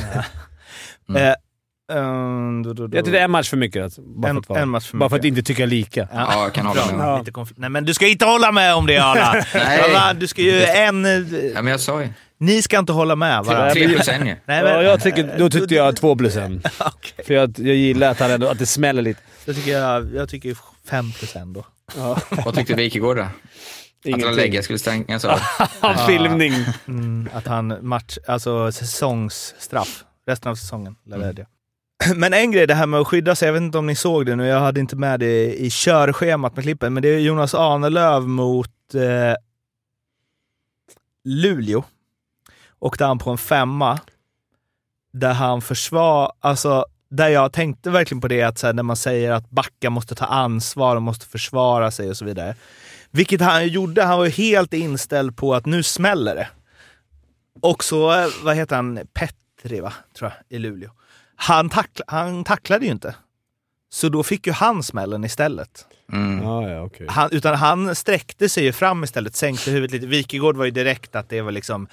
Mm. Ehm, då, då, då. Jag tycker det är en match för mycket. Alltså, bara, En- för att, en match för bara för att inte tycka lika. Ja, jag kan hålla med. Konflikt. Nej, men du ska inte hålla med om det Arla! Nej. Du ska ju en... eh, Ja, men jag sa ju. Ni ska inte hålla med varandra. Tre plus en ju. Nej, Ja, jag tycker, då tyckte jag två plus en. Okej. För jag, jag gillar att, han ändå, att det smäller lite. Jag tycker, jag, jag tycker fem plus en då. Vad tyckte Wikegård då? Att Ingenting. lägga skulle stängas av? Filmning. Mm, att han match, alltså säsongsstraff resten av säsongen. levererade jag. Men en grej, det här med att skydda sig, jag vet inte om ni såg det nu, jag hade inte med det i körschemat med klippen, men det är Jonas Ahnelöv mot eh, Luleå. Åkte han på en femma där han försvar, alltså där jag tänkte verkligen på det att så här, när man säger att backar måste ta ansvar och måste försvara sig och så vidare. Vilket han gjorde, han var ju helt inställd på att nu smäller det. Och så, eh, vad heter han, Petri va, tror jag, i Luleå. Han, tackla, han tacklade ju inte. Så då fick ju han smällen istället. Mm. Ja, ja, okej. Han, utan han sträckte sig ju fram istället, sänkte huvudet lite. Wikegård var ju direkt att det var liksom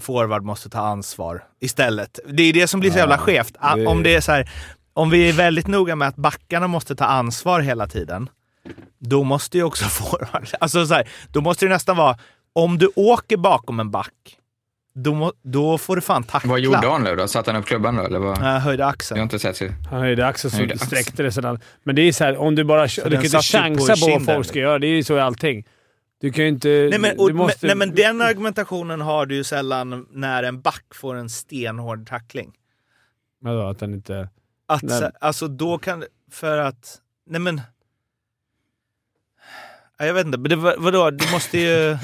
forward måste ta ansvar istället. Det är det som blir så jävla skevt. Om det är så här, om vi är väldigt noga med att backarna måste ta ansvar hela tiden, då måste ju också forward... Alltså så här, då måste det nästan vara, om du åker bakom en back, då, då får du fan tackla. Vad gjorde Arnlöv då? Satte han upp klubban då? Eller vad? Jag höjde Jag har axeln. inte sett så. Han höjde axeln så Höjde axeln. sträckte det sedan. Men det är så här, om du bara du den kan inte ju på chansa på, vad folk ska göra. Det är ju så i allting. Du kan ju inte... Nej men, du och, måste, nej men den argumentationen har du ju sällan när en back får en stenhård tackling. Vadå, att han inte... Att, Nej. så- alltså då kan, för att, nej men. Ja, Jag vet inte, men det, vadå, du måste ju...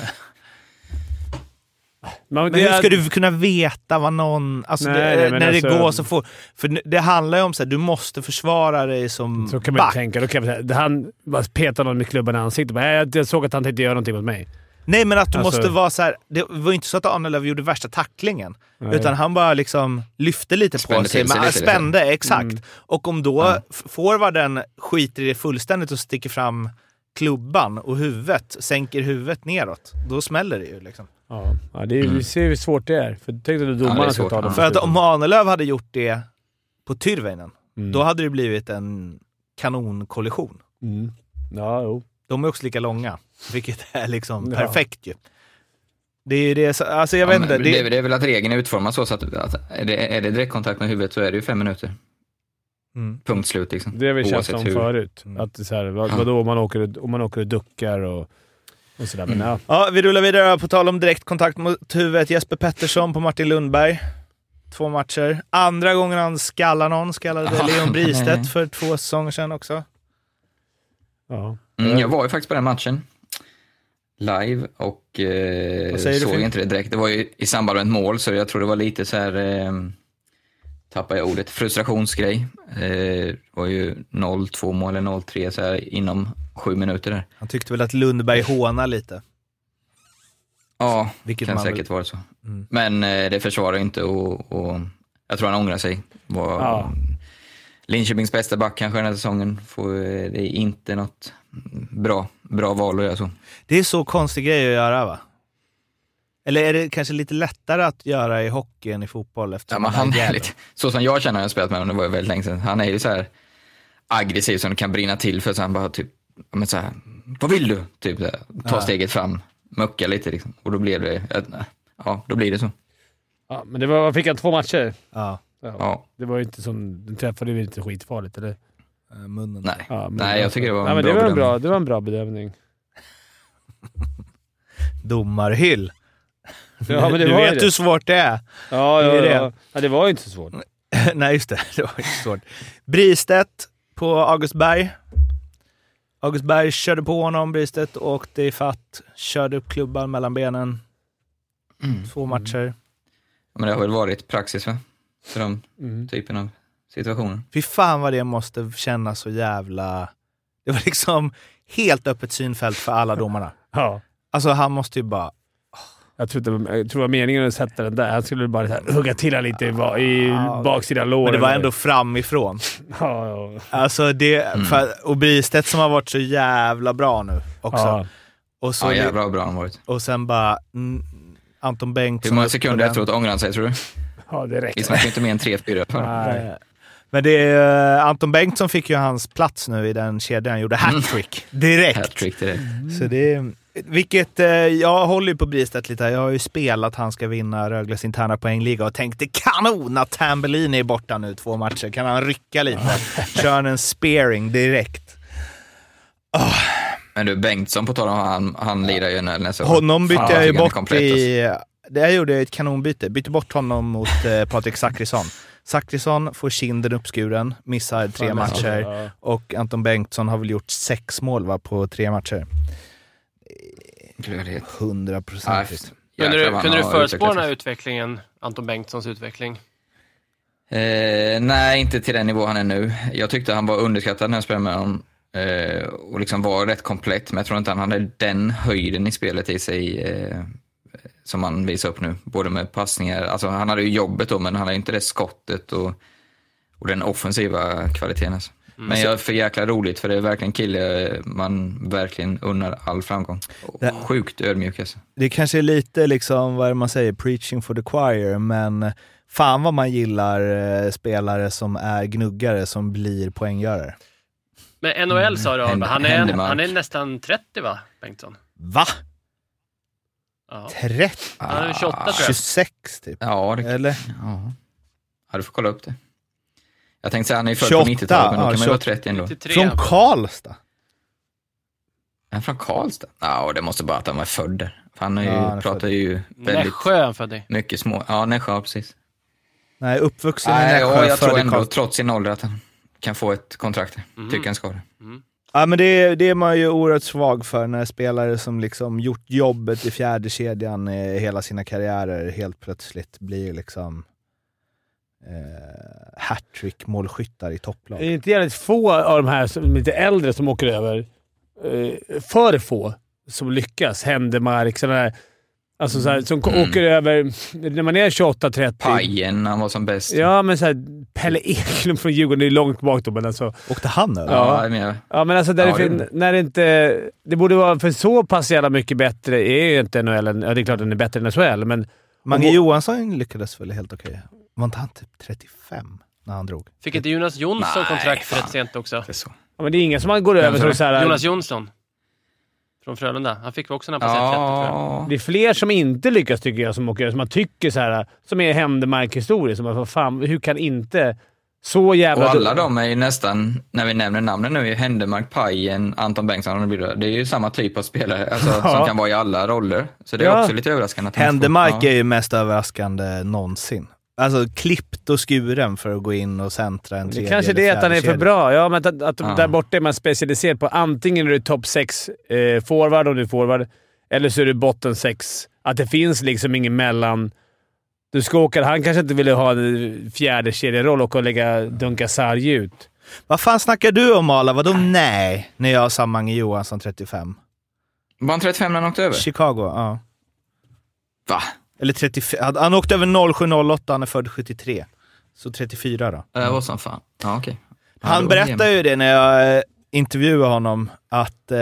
Men, Men hur är- ska du kunna veta vad någon... Alltså Nej, det, nej, när alltså- det går så fort. För det- handlar ju om så här, du måste försvara dig som Så kan man back. tänka. Då kan man han bara petade någon med klubban i ansiktet. Men jag, jag såg att han tänkte göra någonting mot mig. Nej, men att du Alltså- måste vara så här. Det var ju inte så att Arnelöv gjorde värsta tacklingen. Nej. Utan han bara liksom lyfte lite på Spände sig. till sig Men, lite, liksom. spände, exakt. Mm. Och om då f- forwarden skiter i det fullständigt och sticker fram klubban och huvudet, sänker huvudet neråt, då smäller det ju. Liksom. Ja, ja det är, vi ser hur svårt det är. För tänk dig att Ja, domarna är ska ta det. ja. För att om Arnelöv hade gjort det på Tyrväinen, Mm. då hade det blivit en kanonkollision. Mm. Ja, jo. De är också lika långa, vilket är liksom Ja. perfekt ju. Det är det, så- alltså jag vet Ja, men inte. Det, det är väl att regeln är utformad så, så att, att är, det, är det direktkontakt med huvudet så är det ju fem minuter. Mm. Punkt slut liksom. Det har vi tjatat om hur. förut. Mm. Att det är så här, vad, vadå om man åker, om man åker och duckar och, och sådär. Men ja. Ja, vi rullar vidare. På tal om direktkontakt mot huvudet. Jesper Pettersson på Martin Lundberg. Två matcher. Andra gången han skallar någon, skallade Ja. Leon Bristedt för två säsonger sedan också. ja. Mm, jag var ju faktiskt på den matchen. Live och eh, Vad säger du, såg inte det direkt. Det var ju i samband med ett mål så jag tror det var lite så här, eh, tappade jag ordet, frustrationsgrej. Eh, det var ju 0-2 mål eller 0-3 så här inom sju minuter där. Han tyckte väl att Lundberg hånar lite. Ja, Vilket kan säkert vara så. Mm. Men eh, det försvarar inte och, och jag tror han ångrar sig. Var, Ja. Linköpings bästa back kanske den här säsongen. Får, eh, det är inte något bra, bra val att göra så. Det är så konstig grej att göra va? Eller är det kanske lite lättare att göra i hockey än i fotboll? Ja, men han är lite, så som jag känner när jag spelat med honom, det var ju väldigt länge sedan. Han är ju så här aggressiv som kan brinna till för så han bara typ, men så här, vad vill du? Typ här, ta Ja. steget fram, mucka lite liksom. Och då blir det, ja, då blir det så. ja, men det var, fick han två matcher. Ja, Ja. Ja, Det var ju inte som... Den träffade ju inte skitfarligt, eller? eh, munnen. nej. Ja, men- nej, jag tycker det var Nej, en men bra det var en bedömning. bra, Det var en bra bedömning. Domarhyll. Ja, men det du var ju vet det. hur svårt det är. Ja, Det ja, är det. ja. ja, det var ju inte så svårt. Nej, just det. Det var inte svårt. Bristedt på Augustberg. Augustberg körde på honom, Bristedt åkte i fatt, körde upp klubban mellan benen. Mm. Två matcher. Men det har väl varit praxis va? För de Mm. typen av situationer. Fy fan vad det måste kännas så jävla... Det var liksom helt öppet synfält för alla domarna. Ja. Alltså han måste ju bara... Jag tror, inte, jag tror det var meningen att sätta den där. Han skulle bara här, hugga till honom lite i, i baksida låren. Men det var ändå framifrån. Ja, ja. Alltså det... För, och Bristedt som har varit så jävla bra nu också. ja. Och, så, Ja, jävlar vad bra han varit. och sen bara... Mm, Anton Bengtsson... Hur många sekunder den. efteråt ångrar han sig tror du? Ja, det Vi räcker. snackar inte mer än tre, fyra. Nej. Eh, Men det är, eh, Anton Bengtsson fick ju hans plats nu i den kedjan. Han gjorde hattrick direkt. Hattrick direkt. Så det är, vilket, eh, jag håller ju på Bristedt lite. här. Jag har ju spelat han ska vinna Rögles interna poängliga och tänkte kanon att Tambellini är borta nu två matcher. Kan han rycka lite? Kör en spearing direkt. Men du, Bengtsson på tal om han, han lirar ju när- nästa. Honom bytte Fan, jag ju bort komplett, alltså. i... Det gjorde jag ett kanonbyte. Bytte bort honom mot eh, Patrik Zackrisson. Zackrisson får kinden uppskuren, missar tre Fan, matcher ja. och Anton Bengtsson har väl gjort sex mål va, på tre matcher. Kunde Jäklar du, vad kunde du förutspå den här utvecklingen, Anton Bengtssons utveckling? Eh, nej, inte till den nivå han är nu. Jag tyckte han var underskattad när jag spelade med honom eh, och liksom var rätt komplett, men jag tror inte han hade den höjden i spelet i sig eh, som han visar upp nu. Både med passningar, alltså han hade ju jobbet då, men han hade inte det skottet och, och den offensiva kvaliteten. Alltså. Men jag är för jäkla roligt, för det är verkligen en kille man verkligen unnar all framgång. Det- Sjukt ödmjuk alltså. Det kanske är lite liksom, vad man säger, preaching for the choir, men fan vad man gillar eh, spelare som är gnuggare som blir poänggörare. Men NHL sa du, Händ- han är, han är nästan 30 va, Bengtsson? Va? Ja. 30? Han är 28 tror jag. 26 typ? Ja, det, Eller? ja. ja, du får kolla upp det. Jag tänkte säga han är ju född 28, på 90-talet, men då ja, kan man ju vara 28. 30 ändå. 93. Från Karlstad? Är han från Karlstad? Ja, det måste bara att han var född där. För han är ju, Ja, han är pratar född. ju väldigt Nässjö är han född i. mycket små. Ja, Nässjö, precis. Nej, uppvuxen i Nej, Nässjö, ja, jag tror i ändå, Karlstad. trots sin ålder, att han kan få ett kontrakt. Mhm. Tycker han ska det. Ja, men det, det är man ju oerhört svag för när spelare som liksom gjort jobbet i fjärde kedjan i hela sina karriärer helt plötsligt blir liksom eh, hattrick-målskyttar i topplag. Det är inte jävligt få av de här som lite äldre som åker över. Eh, för få som lyckas. Händemark, sådana där. Alltså så här, som Mm. åker över... När man är 28-30. Pajen, han var som bäst. Ja, men så här, Pelle Eklund från Djurgården, det är långt bak då, men alltså... Åkte han över? Ja, men, Ja, men alltså där Ja, det, när det inte... Det borde vara för så pass jävla mycket bättre är ju inte NHL. Ja, det är klart den är bättre än SHL, men... Mange Och- Johansson lyckades väl helt okej? Var inte han typ 35 när han drog? Fick inte Jonas Jonsson Nej, kontrakt fan. rätt sent också? det är så. Ja, men det är ingen som man går över sa så, här, Jonas Jonsson. Från Frölunda. Han fick också när han passerade 30 tror jag. Ja, Det är fler som inte lyckas tycker jag, som åker som man tycker så här, som är händemark-historier. Som man, vad fan, hur kan inte så jävla... och alla de är ju nästan, när vi nämner namnen nu, är Händemark, Pajen, Anton Bengtsson och det blir- det är ju samma typ av spelare alltså, Ja. som kan vara i alla roller. Så det är Ja. också lite överraskande. Händemark ja. är ju mest överraskande någonsin. Alltså klippt och skuren för att gå in och centra en Det tredje kanske det är eller att han är för bra. Ja, men att, att Ja. där borta är man specialiserad på antingen är du topp 6 eh, forward om du är forward, eller så är du botten 6. Att det finns liksom ingen mellan... Du ska åka, han kanske inte ville ha en fjärde kedjeroll och lägga dunka sarg ut. Vad fan snackar du om Ala? Vadå nej? När jag sa Mange Johansson 35. Var han 35 när han åkte över? Chicago, ja. Va? Eller 35. Han- Han åkte över 0708, han är född 73. Så 34 då. Det var som fan. Ja. Ja, Han då- berättade ju det när jag eh, intervjuade honom, att eh,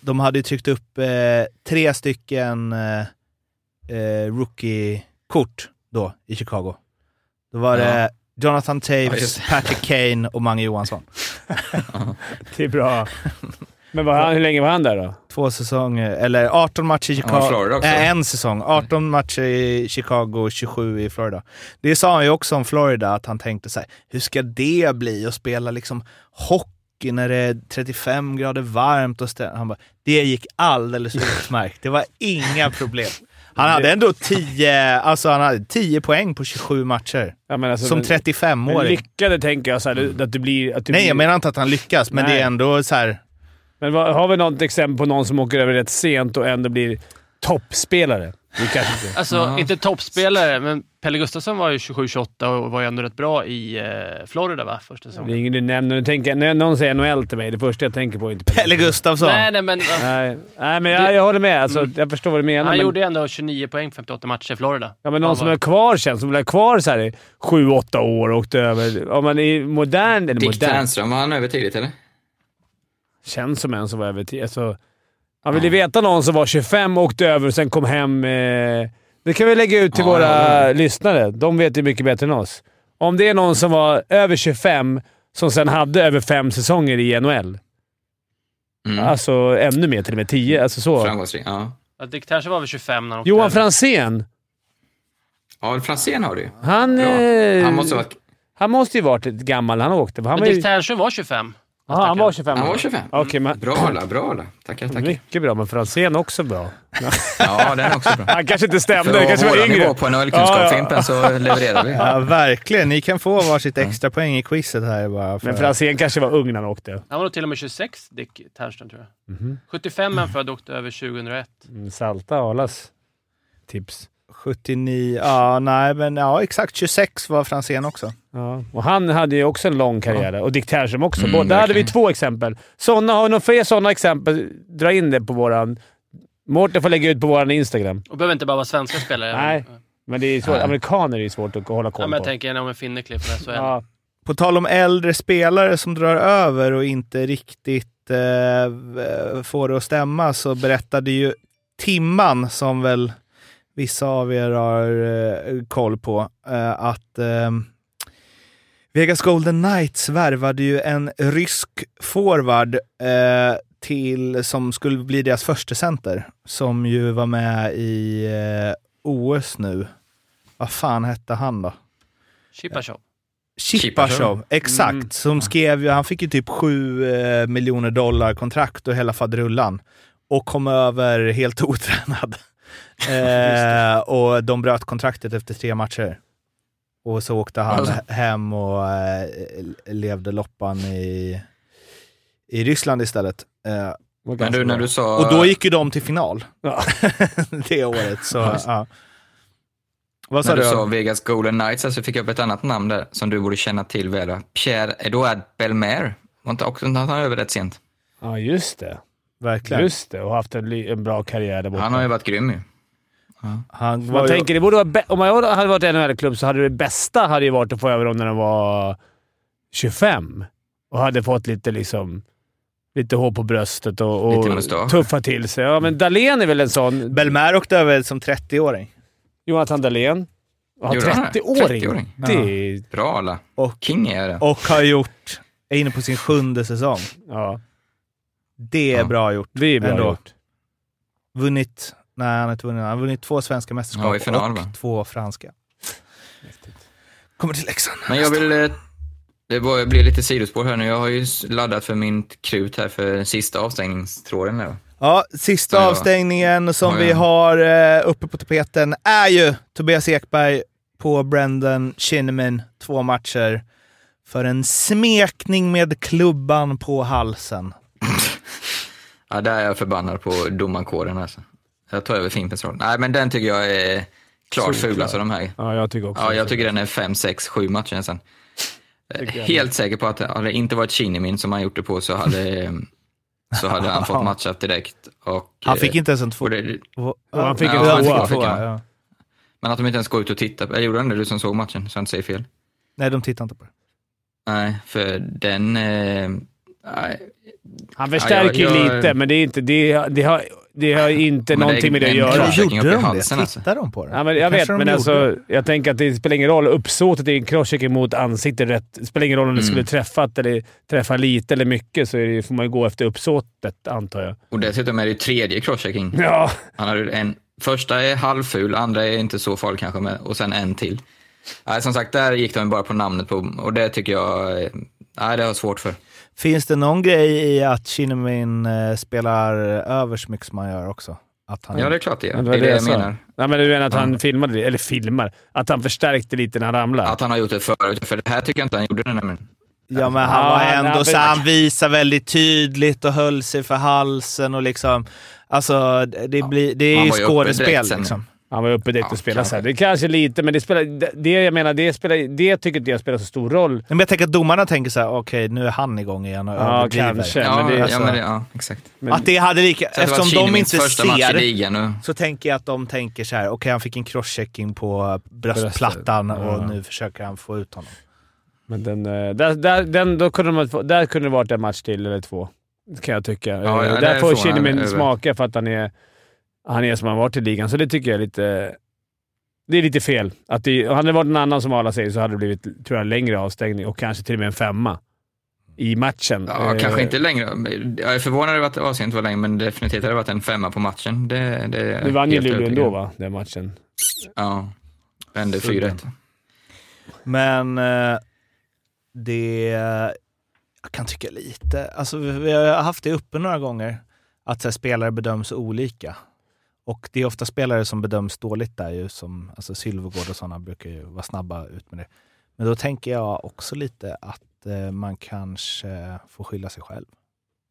de hade tryckt upp eh, tre stycken eh, eh, rookie-kort då i Chicago. Då var Ja. det Jonathan Ja, Taves, det. Patrick Kane och Mange Johansson. Det är bra. Men var han, hur länge var han där då? Två säsonger, eller 18 matcher i Chicago. Äh, en säsong. 18 matcher i Chicago, 27 i Florida. Det sa han ju också om Florida, att han tänkte så här, hur ska det bli att spela liksom hockey när det är 35 grader varmt? Och han bara, det gick alldeles utmärkt. Det var inga problem. Han hade ändå 10, alltså han hade 10 poäng på 27 matcher. Ja, men alltså, Som men- 35-åring. Men lyckade tänker jag, så här, att du blir... Att du Nej, blir, jag menar inte att han lyckas, men Nej. det är ändå så här. Men vad, har vi något exempel på någon som åker över rätt sent och ändå blir toppspelare? Inte... Alltså, Ja. inte toppspelare, men Pelle Gustafsson var ju 27-28 och var ju ändå rätt bra i eh, Florida va, första Det är säsongen. ingen du nämner. Nu tänker, när någon säger NHL till mig, det första jag tänker på är inte Pelle Gustafsson. Nej, nej, men Nej, nej men jag, jag håller med. Alltså, Jag förstår vad du menar. han men, gjorde ändå 29 poäng på 58 matcher i Florida. ja, men någon Han som var- är kvar känns som är kvar så här i 7-8 år och åkte över. Om man är modern, eller Dick modern, Ternström, var han över tidigt eller? Känns som en som var över tio. Alltså, man vill ju veta någon som var 25 och åkte över och sen kom hem eh, Det kan vi lägga ut till Ja, våra ja. lyssnare. De vet ju mycket bättre än oss. Om det är någon som var över 25 som sen hade över fem säsonger i NHL. Mm. Alltså ännu mer, till och med 10. Alltså så. Framgångsrik. Ja. Ja, Dick Tertian var väl 25 när han åkte Johan. Franzén. Ja, Franzén har du ju. Han, eh, Han måste ha varit... han måste ju varit gammal han åkte. Han Men var ju... Dick Tertian var 25. Aha, han var 25 Han var 25. Okej, men... Bra alla, bra alla. Tackar, tackar. Mycket bra, men Franzén också bra. Ja, den är också bra. Han kanske inte stämde. Det kanske var yngre. nivå på NHL-kunskap-Fimpen så levererar vi. Ja, verkligen. Ni kan få varsitt extra poäng i quizet här bara. För... Men Franzén kanske var ung när han åkte. Han var nog till och med 26, Dick Tertian tror jag. Mhm. 75 är han född och åkte över 2001. Mm, Salta Arlas tips. 79, ja nej men ja exakt 26 var Franzén också. Ja. Och han hade ju också en lång karriär. Och Dick Tertian också. Mm, Där hade vi två exempel. Såna, har vi några fler sådana exempel, dra in det på våran... Mårten får lägga ut på våran Instagram. Och behöver inte bara vara svenska spelare. Nej. Men det är svårt. Nej. Amerikaner är ju svårt att hålla Ja, koll men jag på. tänker om en Finnekliff från SHL. Ja. På tal om äldre spelare som drar över och inte riktigt eh, får det att stämma så berättade ju Timman, som väl vissa av er har eh, koll på, eh, att eh, Vegas Golden Knights värvade ju en rysk forward eh, till, som skulle bli deras första center som ju var med i eh, OS nu. Vad fan hette han då? Chipachov. Chipachov, exakt. Mm. Som skrev ju, han fick ju typ 7 eh, miljoner dollar kontrakt och hela faderullan. Och kom över helt otränad. eh, och de bröt kontraktet efter tre matcher. Och så åkte han Alltså. hem och eh, levde loppan i, i Ryssland istället. Eh, Men du, när du sa... och då gick ju de till final Ja. det året. Så, Ja. Vad sa När du? du sa? Vegas Golden Knights så fick jag upp ett annat namn där som du borde känna till väl. va? Pierre-Edouard Belmer. Var inte också han över rätt sent? Ja, just det. Verkligen. Just det. Och haft en, en bra karriär där borta. Han har ju varit grym ju. Han var Man tänker, det borde vara om jag hade varit i NHL-klubb så hade det bästa hade ju varit att få över dem när de var 25 och hade fått lite liksom lite hår på bröstet och, och tuffa till sig. Ja, men Dahlén är väl en sån. Belmer åkte över som 30-åring. Jonathan Dahlén. Ja, Gjorde han det? 30-åring. 30-åring. Det är... Bra alla. Och, King är det. och har gjort, är inne på sin sjunde säsong. Ja, Det är Ja. bra gjort. det är bra Ändå. gjort. Vunnit, nej han har inte vunnit, han har vunnit två svenska mästerskap Ja, final, och va? två franska. Kommer till Leksand. Men jag vill... eh, Det blir lite sidospår här nu. Jag har ju laddat för min krut här för sista avstängningstråden. Där. Ja, sista Ja. avstängningen som vi har eh, uppe på tapeten är ju Tobias Ekberg på Brendan Shinnimin. Två matcher för en smekning med klubban på halsen. Ja, där är jag förbannad på domarkåren alltså. Jag tar över Fimpens roll. Nej, men den tycker jag är klart fulast av de här. Ja, jag tycker också Ja, jag tycker den är fem, sex, sju matcher nästan. Jag Helt säker på att hade det inte varit Shinnimin som han gjort det på så hade, så hade han fått matcha direkt. Och, Han fick eh, inte ens en två. och det, Ja, han fick en han tvåa. tvåa, ja. Men att de inte ens går ut och tittar på, jag gjorde det du som såg matchen så jag inte säger fel. Nej, de tittar inte på det. Nej, för den, eh, nej, Han förstärker ju lite, men det, är inte, det, det, har, det har inte Men det är någonting med det att göra. i Gjorde de det? alltså. Tittar de på det? Ja, men jag vet, Kanske men gjorde alltså, jag tänker att det spelar ingen roll. Uppsåtet är en crosschecking mot ansiktet rätt. Det spelar ingen roll om det Mm. skulle träffat eller träffa lite eller mycket, så är det, får man ju gå efter uppsåtet, antar jag. och dessutom är det tredje crosschecking. Ja, Han har en, första är halvful, andra är inte så farlig kanske, men, och sen en till. Nej, som sagt, där gick de bara på namnet på, och det tycker jag, eh, nej, det har jag svårt för. Finns det någon grej i att Shinnimin eh, spelar över så mycket som han gör också? Att han Ja, det är klart det. Men Det är det jag sa. menar. Nej, men du menar att han Ja. filmade det, eller filmar, att han förstärkte lite när han ramlade? Att han har gjort det förut, för det här tycker jag inte han gjorde det nämligen. Ja, men han Ja, var ändå han- så han visade väldigt tydligt och höll sig för halsen och liksom... Alltså, det, blir, det är ju skådespel liksom. Han var uppe Ja, och spelade kanske. så här. Det är kanske lite, men det spelar... Det, det jag menar, det, spelar, det tycker inte jag spelar så stor roll. Men jag tänker att domarna tänker så här: okej nu är han igång igen och Ja, kanske. Ja, men det- ja, alltså- men det, ja exakt. Men, Att det hade lika... Så Eftersom de inte ser så tänker jag att de tänker så här: okej han fick en crosschecking på bröstplattan Bröstet. och Ja. nu försöker han få ut honom. men den, eh, där, där, den, då kunde få- där kunde det varit en match till eller två, kan jag tycka. Ja, ja, Eh, där får över. smaka för att han är, han är som han varit i ligan, så det tycker jag är lite... Det är lite fel. Att det, hade det varit en annan som Arla säger så hade det blivit tror jag, längre avstängning och kanske till och med en femma i matchen. Ja, Eh, kanske inte längre. Jag är förvånad över att avseendet inte var längre, men definitivt hade det varit en femma på matchen. Det, det Nu vann ju Luleå ändå, om. va? Den matchen. Ja. Vände 4-1. Men eh, det... Jag kan tycka lite... Alltså, vi vi har haft det uppe några gånger, att så här, spelare bedöms olika. Och det är ofta spelare som bedöms dåligt där ju, som alltså Sylvegård och sådana brukar ju vara snabba ut med det. Men då tänker jag också lite att eh, man kanske får skylla sig själv.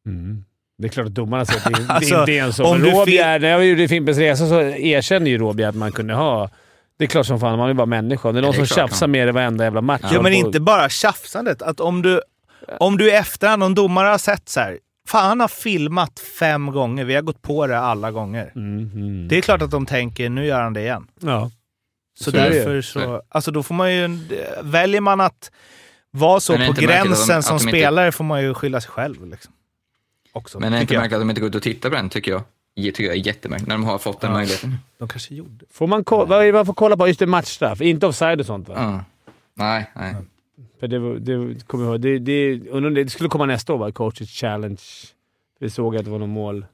Mm. Det är klart att domarna säger att det, det Alltså, inte är en så. om Men du Råbjer, när jag gjorde Fimpens Resa så erkände ju Råbjer att man kunde ha... Det är klart som fan, man är bara människa. Det är någon det är som tjafsar med det varenda jävla match. Ja, men inte bara tjafsandet. Att om du, om du i efterhand, om domare har sett så här, fan han har filmat fem gånger, vi har gått på det alla gånger. Mm, mm. Det är klart att de tänker, nu gör han det igen. Ja. Så, Så därför så, alltså då får man ju, väljer man att vara så på de- gränsen att som de inte- spelare får man ju skylla sig själv. Liksom. Också, Men det är inte märkligt att de inte går ut och tittar på den, tycker jag. Det tycker jag är jättemärkligt, när de har fått den Ja. möjligheten. De kanske gjorde. Får man, ko- vad är det man får kolla på? Just det, matchstraff. Inte offside och sånt va? Ja. Nej, nej. För det, det kommer jag ihåg. Det, det, det, det skulle komma nästa år va? Coaches challenge. Det såg att det var något mål.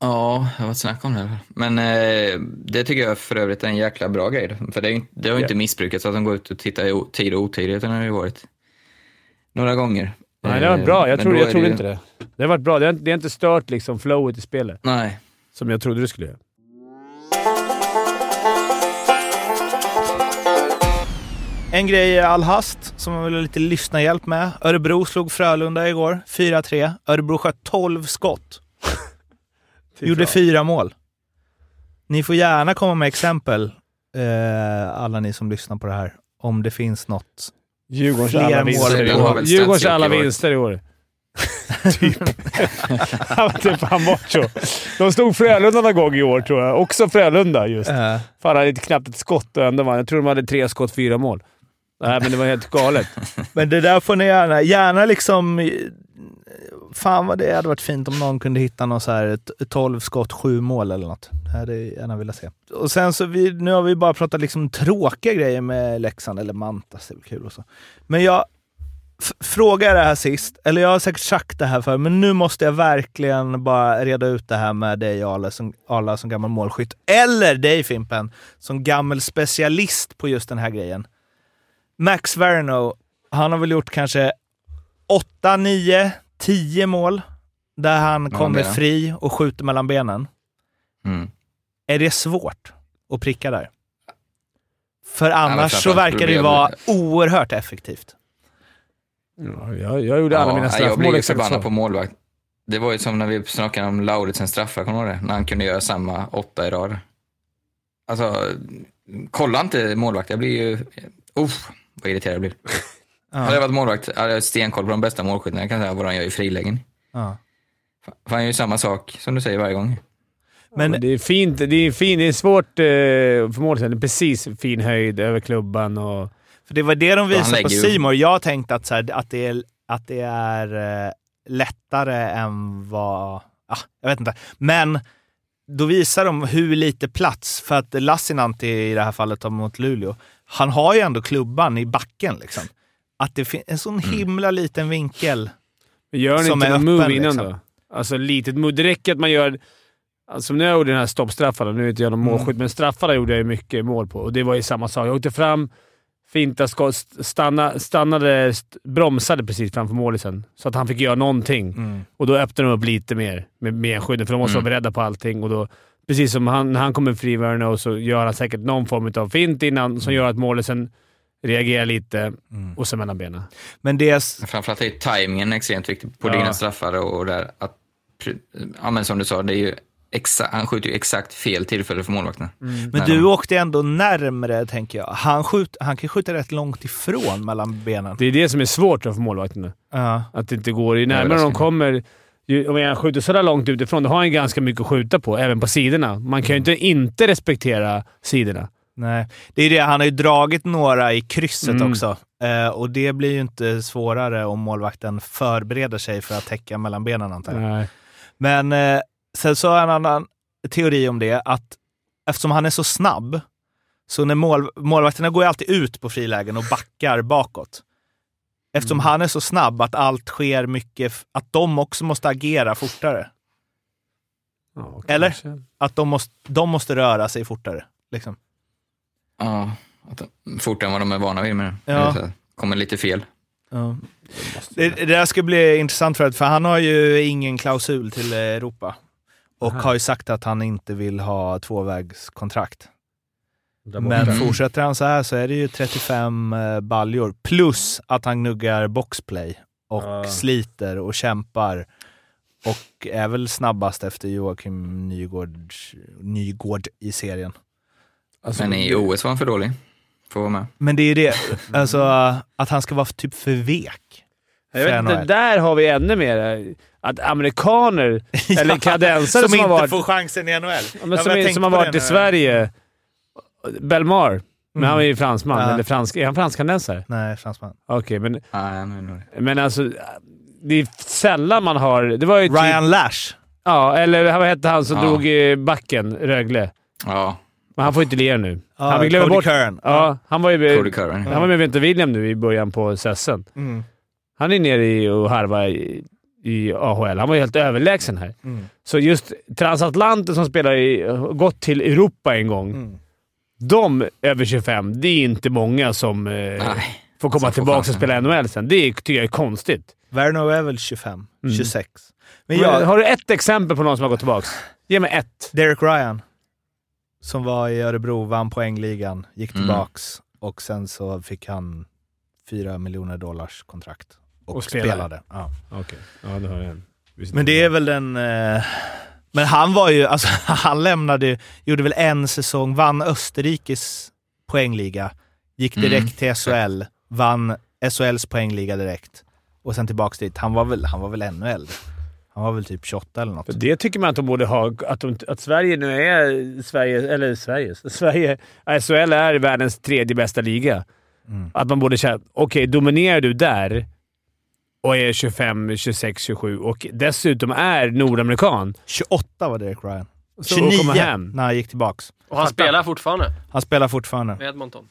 Ja, det var ett snack om det. Men eh, det tycker jag för övrigt är en jäkla bra grej. För det, är, ju inte- det har ju inte missbrukats att de går ut och tittar i tid och otid, utan det har ju varit några gånger. Nej, det var Eh, bra. Jag men trodde, jag trodde ju- inte det. Det har varit bra. Det har, inte- det har inte stört liksom flowet i spelet, Nej. som jag trodde det skulle göra. En grej i all hast som man vill ha lite lyssnarhjälp med. Örebro slog Frölunda igår, 4-3. Örebro sköt 12 skott. Gjorde fyra mål. Ni får gärna komma med exempel, eh, alla ni som lyssnar på det här, om det finns något. Djurgårdens alla mål vinster i år. Djurgårdens alla vinster i år. typ. Han var typ bort så. De stod Frölunda någon gång i år, tror jag. Också Frölunda just. Eh, Fan, han hade knappt ett skott och ändå vann. Jag tror de hade tre skott, fyra mål. Nej, men det var helt galet. men det där får ni gärna, gärna liksom... Fan vad det hade varit fint om någon kunde hitta någon så här ett 12 skott, 7 mål eller något. Det hade jag gärna velat se. Och sen så, vi, nu har vi bara pratat liksom tråkiga grejer med Leksand, eller Mantas, det är kul och så. Men jag frågade det här sist, eller jag har säkert sagt det här för men nu måste jag verkligen bara reda ut det här med dig Arla som, Arla som gammal målskytt. Eller dig Fimpen, som gammal specialist på just den här grejen. Max Verno, han har väl gjort kanske 8, 9, 10 mål där han Ja, kommer det fri och skjuter mellan benen. Mm. Är det svårt att pricka där? För annars så framförallt verkar det ju vara oerhört effektivt. Ja, jag, jag gjorde alla Ja, mina jag straffmål blir ju exakt förbannad så. på målvakt. Det var ju som när vi snackade om Lauritsen straffar, kommer du ihåg det? När han kunde göra samma åtta i rad. Alltså, kolla inte målvakt. Jag blir ju... Uff, vad irriterad jag blir. Hade jag varit målvakt hade jag stenkoll på de bästa målskyttarna. Jag kan säga vad de gör i frilägen. Ja. För han gör ju samma sak, som du säger, varje gång. Men det är fint. Det är, fint, det är svårt eh, för är precis fin höjd över klubban och... för det var det de visade på Simor. Jag tänkte att, så här, att det är, att det är eh, lättare än vad... Ah, jag vet inte. Men då visar de hur lite plats, för att Lassinantti i det här fallet mot Luleå, han har ju ändå klubban i backen. Liksom. Att det finns en sån himla liten vinkel. Men gör han Som inte är någon move öppen, innan liksom. då? Alltså litet move. Det räcker att man gör... Alltså när jag gjorde den här stoppstraffarna, nu är inte jag någon Mm. målskytt, men straffarna gjorde jag mycket mål på. Och det var ju samma sak. Jag åkte fram, finta skott, stanna, stannade, st bromsade precis framför målisen. Så att han fick göra någonting. Mm. Och då öppnade de upp lite mer med benskyddet, för de måste Mm. vara beredda på allting. Och då, precis som han, när han kommer fri Verno så gör han säkert någon form av fint innan som gör att målisen reagerar lite Mm. och sen mellan benen. Men det är... Framförallt är tajmingen extremt viktig på Ja. dina straffar och, och där. Att, ja, men som du sa, det är ju exa, han skjuter ju exakt fel tillfälle för målvakten. Men Nej, du de- åkte ändå närmre, tänker jag. Han, skjut, han kan skjuta rätt långt ifrån mellan benen. Det är det som är svårt för målvakterna. Ja. Att det inte går. Ju närmare de kommer, om han skjuter sådär långt utifrån, då har han ganska mycket att skjuta på, även på sidorna. Man kan ju inte inte respektera sidorna. Nej, det är det. Han har ju dragit några i krysset Mm. också. Eh, och det blir ju inte svårare om målvakten förbereder sig för att täcka mellan benen antar jag. Nej. Men eh, sen så har jag en annan teori om det, att eftersom han är så snabb, så när mål, målvakterna går ju alltid ut på frilägen och backar bakåt. Eftersom han är så snabb att allt sker mycket, att de också måste agera fortare. Ja, Eller? Att de måste, de måste röra sig fortare. Liksom. Ja, att de- fortare än vad de är vana vid med det. Ja. Här, Kommer lite fel. Ja. Det, det där ska bli intressant för, att- för han har ju ingen klausul till Europa. Och Aha. har ju sagt att han inte vill ha tvåvägskontrakt. Men Mm. fortsätter han så här så är det ju 35 eh, baljor. Plus att han gnuggar boxplay och Ja. sliter och kämpar. Och är väl snabbast efter Joakim Nygård, Nygård i serien. Alltså, Men i OS var han för dålig. Får vara med. Men det är ju det, alltså att han ska vara typ för vek. Jag vet inte, där har vi ännu mer. eh, Att amerikaner, eller kanadensare som, som, inte har varit, får chansen i NHL. ja, som, är- som har varit i. Sverige. Belmar. Men Mm. han är ju fransman. Ja. Eller fransk, är han fransk-kanadensare? Nej, fransman. Okej, men, Nej, men, men alltså... Det är sällan man har... Det var ju typ, Ryan Lash. Ja, eller vad hette han som Ja. drog i backen? Rögle. ja, Men han får inte lira nu. Ja, han vill glömma Cody bort... Curran. Ja, han var ju... Cody Curran. Han var med Winter William nu i början på säsongen. Mm. Han är nere i och harvar i, i AHL. Han var ju helt överlägsen här. Mm. Så just transatlanten som spelar i, gått till Europa en gång, Mm. De över 25, det är inte många som eh, får komma Som får tillbaka och spela i NHL sen. Det tycker jag är konstigt. Verno är väl 25, Mm. 26. Men jag, Har du ett exempel på någon som har gått tillbaka? Ge mig ett. Derek Ryan, som var i Örebro, vann poängligan, gick Mm. tillbaks och sen så fick han 4 miljoner dollars kontrakt. Och, Och spelade. spelade. Ja. Okej. Ja, det har jag en. Men det är väl den... Eh, men han var ju, alltså han lämnade gjorde väl en säsong, vann Österrikes poängliga, gick Mm. direkt till SHL, vann SHLs poängliga direkt och sen tillbaks dit. Han var väl, han var väl ännu äldre. Han var väl typ 28 eller något. Det tycker man att de borde ha. Att, de, att Sverige nu är Sverige, eller Sveriges, Sverige, SHL är världens tredje bästa liga. Mm. Att man borde säga, okej, dominerar du där och är 25, 26, 27 och dessutom är nordamerikan, 28 var Derek Ryan. så 29 kommer hem. när han gick tillbaks. Och han spelar fortfarande Han spelar fortfarande. med Edmonton.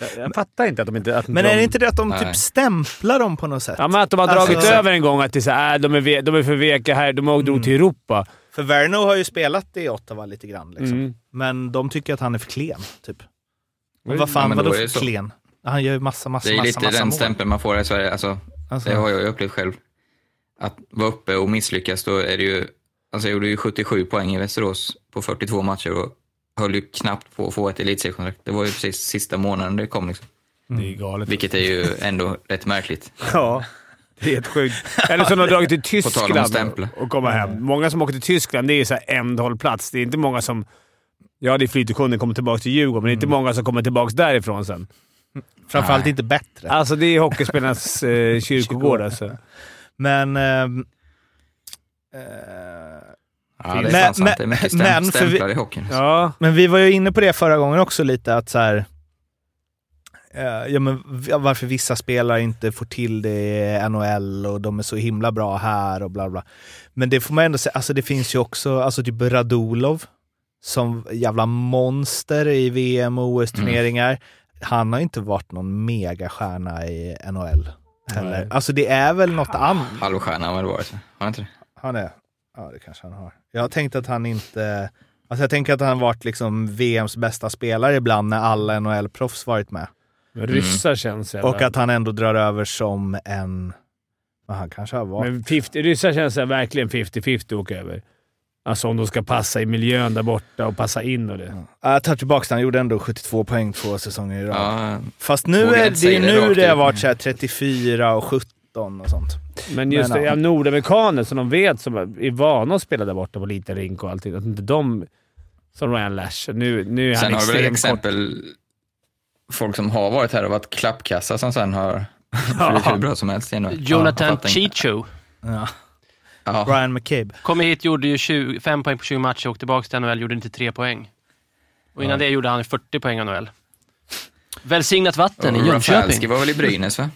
Jag, jag fattar inte att de inte... Att Men de, är det inte det att de Nej. typ stämplar dem på något sätt? Ja, men att de har Alltså- dragit över en gång att det är så äh, de, är, de är för veka här. De drog Mm. till Europa. För Verno har ju spelat i Ottawa lite grann. Liksom. Mm. Men de tycker att han är för klen, typ. Men Ja, vad fan, då vadå för så. klen? Han gör ju massa, massa, Det är massa, lite massa den mål. stämpeln man får i Sverige. Alltså, Alltså, det har jag ju upplevt själv. Att vara uppe och misslyckas, då är det ju... Alltså jag gjorde ju 77 poäng i Västerås på 42 matcher och höll ju knappt på att få ett elitseriekontrakt. Det var ju precis sista månaden det kom liksom. Det är galet. Vilket är ju ändå rätt märkligt. Ja, det är helt sjukt. Eller som de har dragit till Tyskland och komma hem. Många som åker till Tyskland, det är så här ändhållplats. Det är inte många som... Ja, det är flytekunden kommer tillbaka till Djurgården, men det är inte många som kommer tillbaka därifrån sen. Framförallt Nej. inte bättre. Alltså, det är hockeyspelarnas eh, kyrkogård alltså. Men... eh, Ja, det är Men- sant. Det är men- mycket men vi- stämplar i hockeyn. Ja, men vi var ju inne på det förra gången också lite, att så här... eh, ja, men varför vissa spelare inte får till det i NHL och de är så himla bra här och bla bla. Men det får man ändå säga, alltså det finns ju också, alltså typ Radulov, som jävla monster i VM och OS-turneringar. Han har inte varit någon megastjärna i NHL heller. Nej. Alltså det är väl något annat. Halvstjärna har väl varit, har han inte det? Han är? Ja, det kanske han har. Jag har tänkt att han inte... Alltså jag tänker att han har varit liksom VMs bästa spelare ibland när alla NHL-proffs varit med. men ryssar känns jävla... Och att han ändå drar över som en... Han kanske har varit... Men 50, ryssar känns verkligen 50-50 att åka över. Alltså om de ska passa i miljön där borta och passa in och det. Ja, Jag tar tillbaka det. Han gjorde ändå 72 poäng två säsonger i rad. Ja, Fast nu är det det nu det har varit så här 34 och 17 och sånt. Men just Men, det, ja. ja, nordamerikaner som de vet, som är vana att spela där borta på liten rink och allting. Att inte de... Som Ryan Lash. Nu, nu är Sen han har vi väl extremt kort. exempel folk som har varit här och varit klappkassa som sen har blivit hur bra som helst. Ja, Jonathan inte. Chicho. Ja. Ja, Brian McCabe. Kom hit, gjorde ju 20, 5 poäng på 20 matcher, åkte tillbaka till NHL, gjorde inte 3 poäng. Och innan det gjorde han 40 poäng i NHL. Välsignat vatten i och Rafalski Jönköping. var väl i Brynäs va?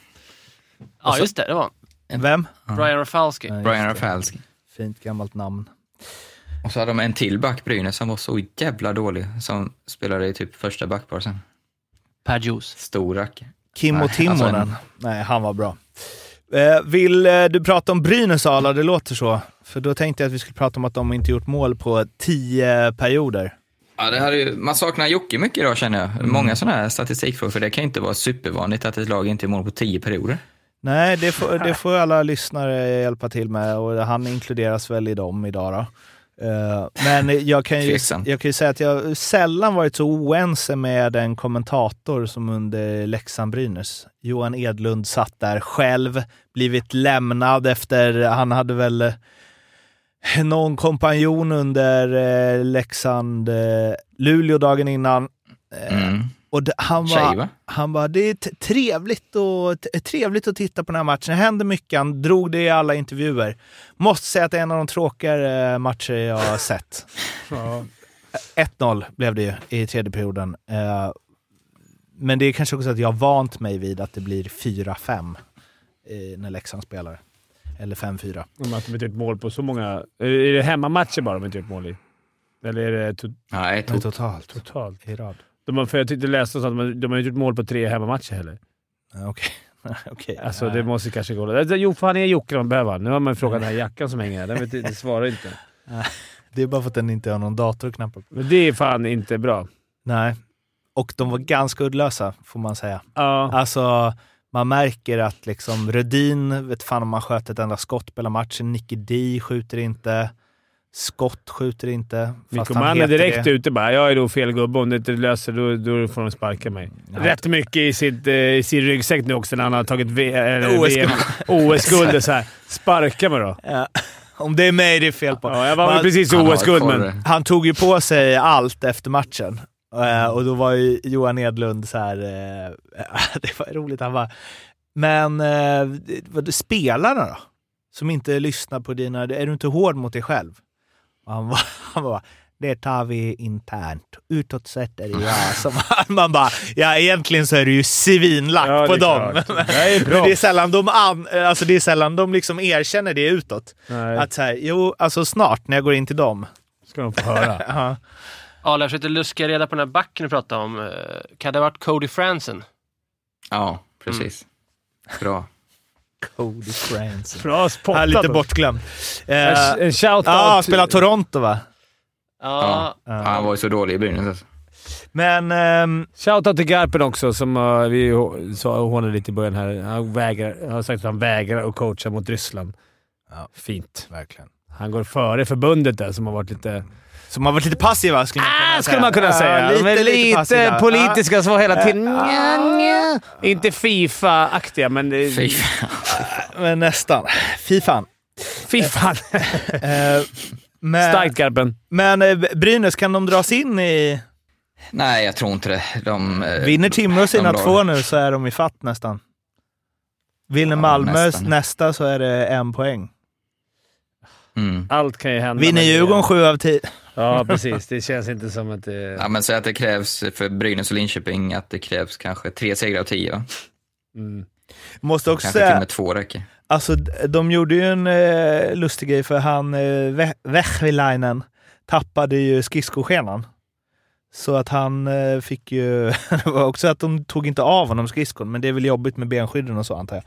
Ja, just det. Det var han. Vem? Brian Rafalski. Just Brian. Rafalski. Fint gammalt namn. Och så hade de en till back, Brynäs, som var så jävla dålig. Som spelade i typ första backpar sen. Per Juice. Stor rack. Kimmo Nej, Timonen. alltså Nej, han var bra. Eh, vill eh, du prata om Brynäs Ala? Det låter så. För då tänkte jag att vi skulle prata om att de inte gjort mål på tio perioder. Ja, det hade ju, man saknar Jocke mycket idag känner jag. Mm. Många sådana här statistikfrågor, för det kan ju inte vara supervanligt att ett lag inte är mål på tio perioder. Nej, det får, det får alla lyssnare hjälpa till med och han inkluderas väl i dem idag då. Eh, men jag kan, ju, jag kan ju säga att jag sällan varit så oense med en kommentator som under Leksand-Brynäs. Johan Edlund satt där själv, blivit lämnad efter, han hade väl eh, någon kompanjon under eh, Leksand-Luleå dagen innan. Mm. Och det, han Tjej, var, va? han bara, det är trevligt, och, trevligt att titta på den här matchen. Det händer mycket. Han drog det i alla intervjuer. Måste säga att det är en av de tråkigare eh, matcher jag har sett. 1-0 blev det ju i tredje perioden. Eh, Men det är kanske också att jag har vant mig vid att det blir 4-5 eh, när Leksand spelar. Eller 5-4. Om att de inte gjort mål på så många... Är det hemmamatcher bara de inte gjort mål i? Eller är det to Nej, Men tot- totalt. totalt? I rad. De för jag tyckte läste att de, de har inte gjort mål på tre hemmamatcher heller. Okej. Okej. Alltså det måste kanske gå... Alltså, Jo, för han är Jocke de behöver. Nu har man frågat den här jackan som hänger här. Den, vet, svarar inte. Det är bara för att den inte har någon dator att knappa på. Men det är fan inte bra. Nej. Och de var ganska uddlösa, får man säga. Ja. Alltså, man märker att liksom Rödin, vet fan om han sköt ett enda skott på hela matchen. Nicky D skjuter inte. Skott skjuter inte. Mann är direkt det. ute bara “Jag är då fel gubbe. Om det inte löser då, då får de sparka mig”. Ja. Rätt mycket i, sitt, eh, i sin ryggsäck nu också när han har tagit eller OS-guld. Så här. Sparka mig då. Ja. Om det är mig det är fel på. Ja, jag var precis OS-guld, men... Han tog ju på sig allt efter matchen. Eh, och då var ju Johan Edlund så här. eh, det var roligt. Han var men eh, vad- spelarna då? Som inte lyssnar på dina... Är du inte hård mot dig själv? Han var, han var det tar vi internt. Utåt sett är det jag som... Man bara, ja egentligen så är du ju svinlack Ja, det på dem. klart. Det är bra. Men det är sällan de, an, alltså det är sällan de liksom erkänner det utåt. Nej, Att så här, jo, alltså snart när jag går in till dem. ska de få höra. Ja. Ja, jag försökte luska reda på den här backen du pratade om. Eh, Kan det ha varit Cody Franson? Ja, precis. Bra. Cody Franson. Bra spottat. Här lite bortglömd. Eh, En, shoutout. Ja, spelar Toronto va? Ja. Ja. Han var ju så dålig i Brynäs. Alltså. Men ehm, Shoutout till Garpen också, som uh, vi sa hånade lite i början här. Han vägrar, har sagt att han vägrar att coacha mot Ryssland. Ja. Fint. verkligen. Han går före förbundet där, som har varit lite... Som har varit lite passiva skulle man kunna Ah, säga. skulle man kunna säga. Ja, lite, lite, lite, politiska som var hela tiden... Ja. Nja, nja. Inte Fifa-aktiga, men... Ja, men nästan. Fy fan. Fy fan. Eh, men, Starkt Garpen. men eh, Brynäs, kan de dras in i... Nej, jag tror inte det. De, eh, Vinner Timrå sina de två nu så är de i fatt nästan. Vinner Ja, Malmö nästan. nästa så är det en poäng. Mm. Allt kan ju hända. Vinner Djurgården sju av tio. Ja, precis. Det känns inte som att det... Ja, men säg att det krävs för Brynäs och Linköping att det krävs kanske tre segrar av tio. Mm. Måste också Kanske till och säga, med två räcker. alltså de gjorde ju en eh, lustig grej för han eh, Veh- Vehvilainen tappade ju skridskoskenan. Så att han eh, fick ju, det var också att de tog inte av honom skridskon, men det är väl jobbigt med benskydden och så antar jag.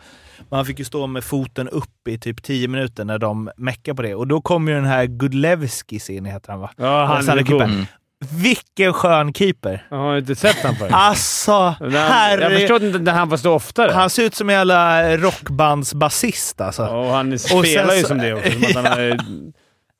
Men han fick ju stå med foten upp i typ 10 minuter när de meckar på det. Och då kom ju den här Gudlevskis in, heter han va? Ja, han är god. Vilken skön keeper! Jag har inte sett han förut. Alltså, han- Jag herre... förstår inte när han får stå oftare. Han ser ut som en jävla rockbandsbasist alltså. Ja, Och han spelar ju så- som det också. Som att han har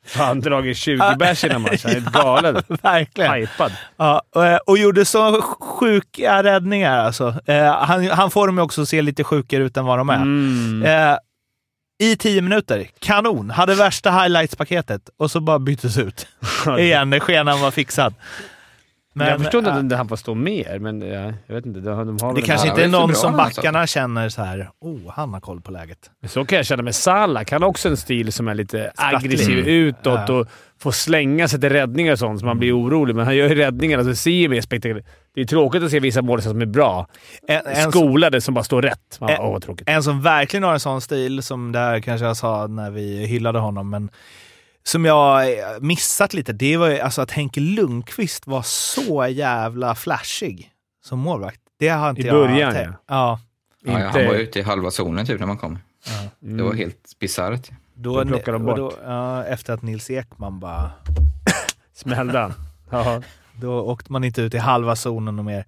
fan dragit 20 bärs innan matchen. Är galen. Verkligen. Hypad. Ja, och, och gjorde så sjuka räddningar alltså. Eh, han, han får dem ju också att se lite sjukare ut än vad de är. Mm. Eh, I tio minuter. Kanon. Hade värsta highlights-paketet och så bara byttes ut. Igen, när skenan var fixad. Men, jag förstår inte eh, att han får stå mer, men ja, jag vet inte. De, de har det kanske inte är någon som alltså. backarna känner så här. oh, han har koll på läget. Så kan jag känna med Salah. Han har också en stil som är lite Sprattlig. aggressiv utåt Ja. och får slänga sig till räddningar och sånt, så man blir orolig. Men han gör ju räddningarna, så ser ju mer spektakulärt Det är tråkigt att se vissa mål som är bra. En, en, Skolade som bara står rätt. Man, En- Åh, vad tråkigt. En som verkligen har en sån stil, som det här kanske jag sa när vi hyllade honom, men som jag eh, missat lite, det var ju alltså att Henke Lundqvist var så jävla flashig som målvakt. Det har inte I jag början, tänkt. ja. Ja. Ja, ja, han var ute i halva zonen typ när man kom. Mm. Det var helt bisarrt. Då, Då plockade de bort. Då, ja, efter att Nils Ekman bara... Smällde han? Ja. Då åkte man inte ut i halva zonen och mer.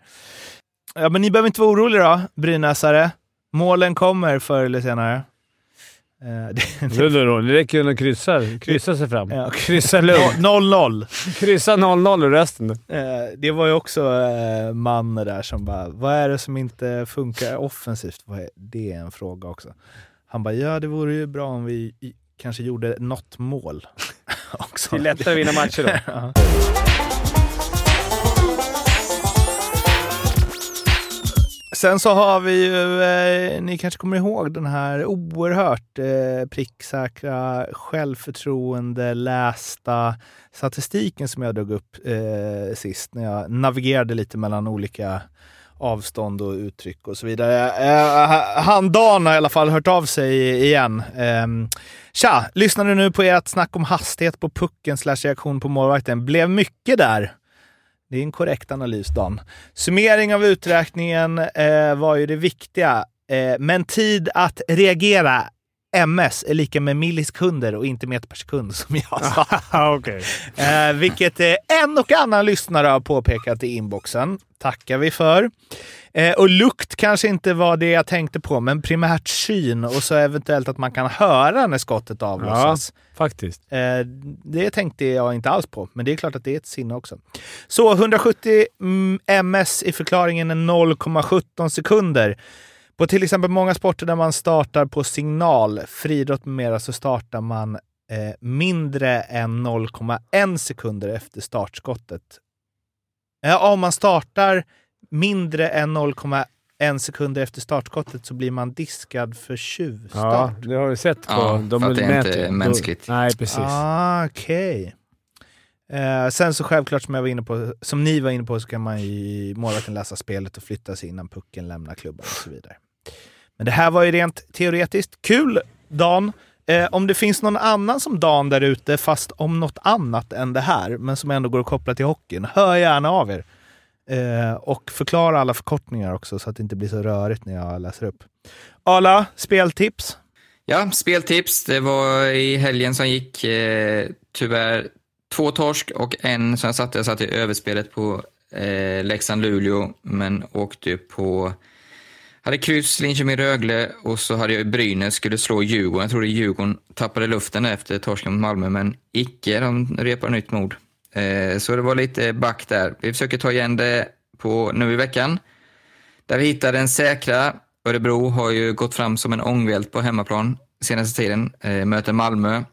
Ja, men ni behöver inte vara oroliga då, brynäsare. Målen kommer förr eller senare. Eh, det, Det, det, det räcker ju att kryssa, kryssa sig fram. Ja. Kryssa lugnt. 0-0. Kryssa 0-0 och resten. Eh, det var ju också eh, man där som bara, vad är det som inte funkar offensivt? Vad är, det är en fråga också. Han bara, ja det vore ju bra om vi kanske gjorde något mål också. Det är lättare att vinna matcher då. Ja. Sen så har vi ju, eh, ni kanske kommer ihåg den här oerhört eh, pricksäkra, självförtroende, lästa statistiken som jag drog upp eh, sist när jag navigerade lite mellan olika avstånd och uttryck och så vidare. Eh, eh han Dan har i alla fall hört av sig igen. Eh, Tja! Lyssnade nu på ert snack om hastighet på pucken slash reaktion på målvakten. Blev mycket där. Det är en korrekt analys, Dan. Summering av uträkningen eh, var ju det viktiga. Eh, men tid att reagera MS är lika med millisekunder och inte meter per sekund som jag sa. Ja, okej. Eh, vilket eh, en och annan lyssnare har påpekat i inboxen. Tackar vi för. Eh, och lukt kanske inte var det jag tänkte på, men primärt syn och så eventuellt att man kan höra när skottet avlossas. Faktiskt. Eh, det tänkte jag inte alls på, men det är klart att det är ett sinne också. Så 170 mm, ms i förklaringen är 0,17 sekunder. På till exempel många sporter där man startar på signal, friidrott med mera, så startar man eh, mindre än 0,1 sekunder efter startskottet. Ja, om man startar mindre än 0,1 sekunder efter startskottet så blir man diskad för Ja, tjuvstart. det har vi sett på. Ja, de för att det är inte mänskligt. Nej, precis. Ah, Okej. Eh, sen så självklart som jag var inne på, som ni var inne på, så kan man i målvakten läsa spelet och flytta sig innan pucken lämnar klubban och så vidare. Men det här var ju rent teoretiskt. Kul Dan! Eh, om det finns någon annan som Dan där ute, fast om något annat än det här, men som ändå går att koppla till hockeyn, hör gärna av er. Eh, och förklara alla förkortningar också så att det inte blir så rörigt när jag läser upp. Ala, speltips? Ja, speltips. Det var i helgen som gick. Eh, tyvärr två torsk och en som jag satte. Jag satte i överspelet på eh, Leksand-Luleå, men åkte ju på... Hade kryss, Linköping-Rögle och så hade jag ju Brynäs, skulle slå Djurgården. Jag trodde Djurgården tappade luften efter torsken mot Malmö, men icke. De repar nytt mod. Eh, så det var lite back där. Vi försöker ta igen det på nu i veckan. Där vi hittade en säkra. Örebro har ju gått fram som en ångvält på hemmaplan senaste tiden. Eh, möter Malmö.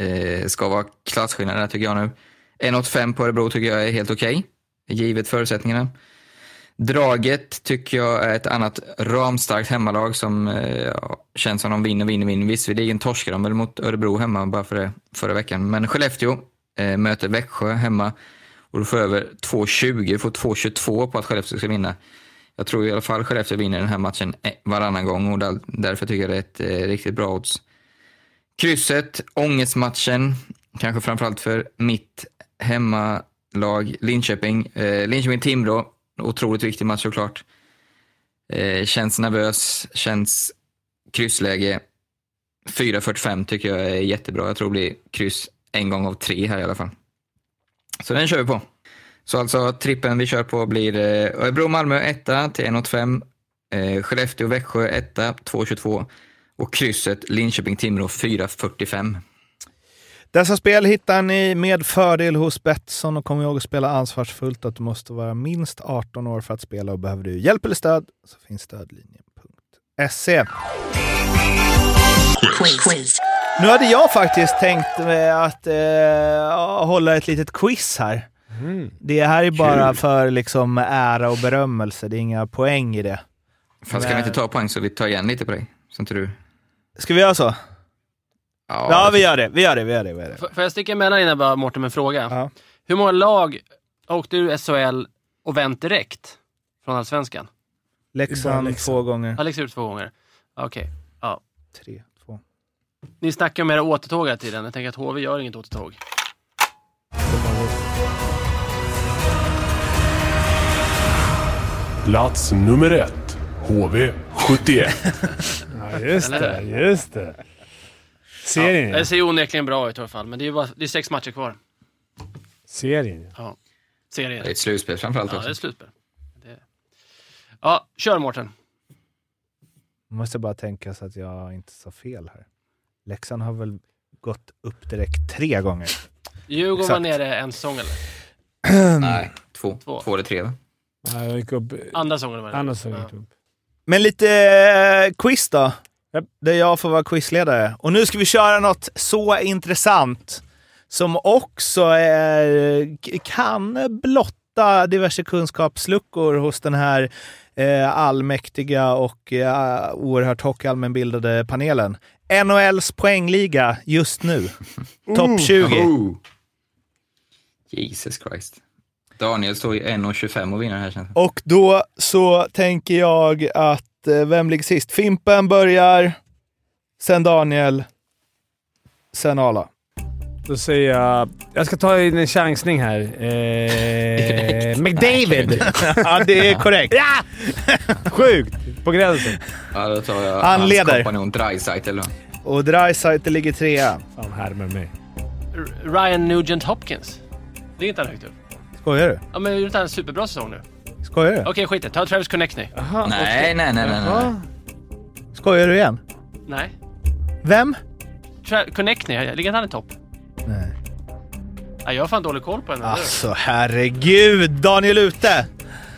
Eh, ska vara klasskillnad där tycker jag nu. 1,85 på Örebro tycker jag är helt okej, givet förutsättningarna. Draget tycker jag är ett annat ramstarkt hemmalag som eh, känns som de vinner, vinner, vinner. Visserligen torskade de väl mot Örebro hemma bara för det, förra veckan. Men Skellefteå eh, möter Växjö hemma och du får över 2,20, får 2,22 på att Skellefteå ska vinna. Jag tror i alla fall Skellefteå vinner den här matchen eh, varannan gång och där, därför tycker jag det är ett eh, riktigt bra odds. Krysset, ångestmatchen, kanske framförallt för mitt hemmalag Linköping. Eh, Linköping-Timrå, otroligt viktig match såklart. Eh, känns nervös, känns kryssläge. 4.45 tycker jag är jättebra. Jag tror det blir kryss en gång av tre här i alla fall. Så den kör vi på. Så alltså trippen vi kör på blir eh, Örebro-Malmö 1 till 1,85. Eh, Skellefteå-Växjö 1 2,22. Och krysset Linköping-Timrå 4,45. Dessa spel hittar ni med fördel hos Betsson och kom ihåg att spela ansvarsfullt att du måste vara minst 18 år för att spela och behöver du hjälp eller stöd så finns stödlinjen.se. Nu hade jag faktiskt tänkt eh, att eh, hålla ett litet quiz här. Mm. Det här är bara för liksom ära och berömmelse, det är inga poäng i det. Fast ska vi inte ta poäng så vi tar igen lite på dig? Så inte du... Ska vi göra så? Ja, vi gör det. Vi gör det. Vi gör det. Vi gör det. F- Får jag sticka emellan innan bara Mårten med en fråga? Ja. Hur många lag åkte ur SHL och vänt direkt från Allsvenskan? Leksand Leksand. två gånger. Alex ut två gånger. Okej. Ja. Tre, två. Ni snackar om era återtåg hela tiden. Jag tänker att HV gör inget återtåg. Plats nummer ett. HV71. Ja, just det. Just det. Serien ja. Det ser onekligen bra ut i alla fall, men det är, bara, det är sex matcher kvar. Serien. Ja. Serien. Det är ett slutspel framförallt Ja, också. det är slutspel. Det... Ja, kör Mårten. Måste bara tänka så att jag inte sa fel här. Leksand har väl gått upp direkt tre gånger. Djurgården Exakt. var nere en säsong eller? Nej, två. Två. Två eller tre va? Ja, jag gick upp... Andra säsongen var det. Andra säsongen Ja. gick upp. Men lite eh, quiz då. Japp. Där jag får vara quizledare. Och nu ska vi köra något så intressant som också är, kan blotta diverse kunskapsluckor hos den här eh, allmäktiga och eh, oerhört hockeyallmänbildade panelen. NHLs poängliga just nu. Topp 20. Oh. Jesus Christ. Daniel står i 1,25 och vinner här känns det Och då så tänker jag att, eh, vem ligger sist? Fimpen börjar, sen Daniel, sen Ala. Då säger jag... Jag ska ta in en chansning här. Eh, McDavid! ja, det är korrekt. ja! Sjukt! På gränsen. Ja, då tar jag Han hans leder. kompanjon Dreisaitl. Och Dreisaitl ligger trea. Fan, härmar mig. Ryan Nugent Hopkins. Det är inte han högt upp. Skojar du? Ja, men gjorde inte han en superbra säsong nu? Skojar du? Okej, skit i det. Ta Travis Connectney. Aha, Nej, nej, nej, nej, nej. Skojar du igen? Nej. Vem? Tra- Connectney, ligger inte han i topp? Nej. Ja, jag har fan dålig koll på henne. Alltså herregud, Daniel ute!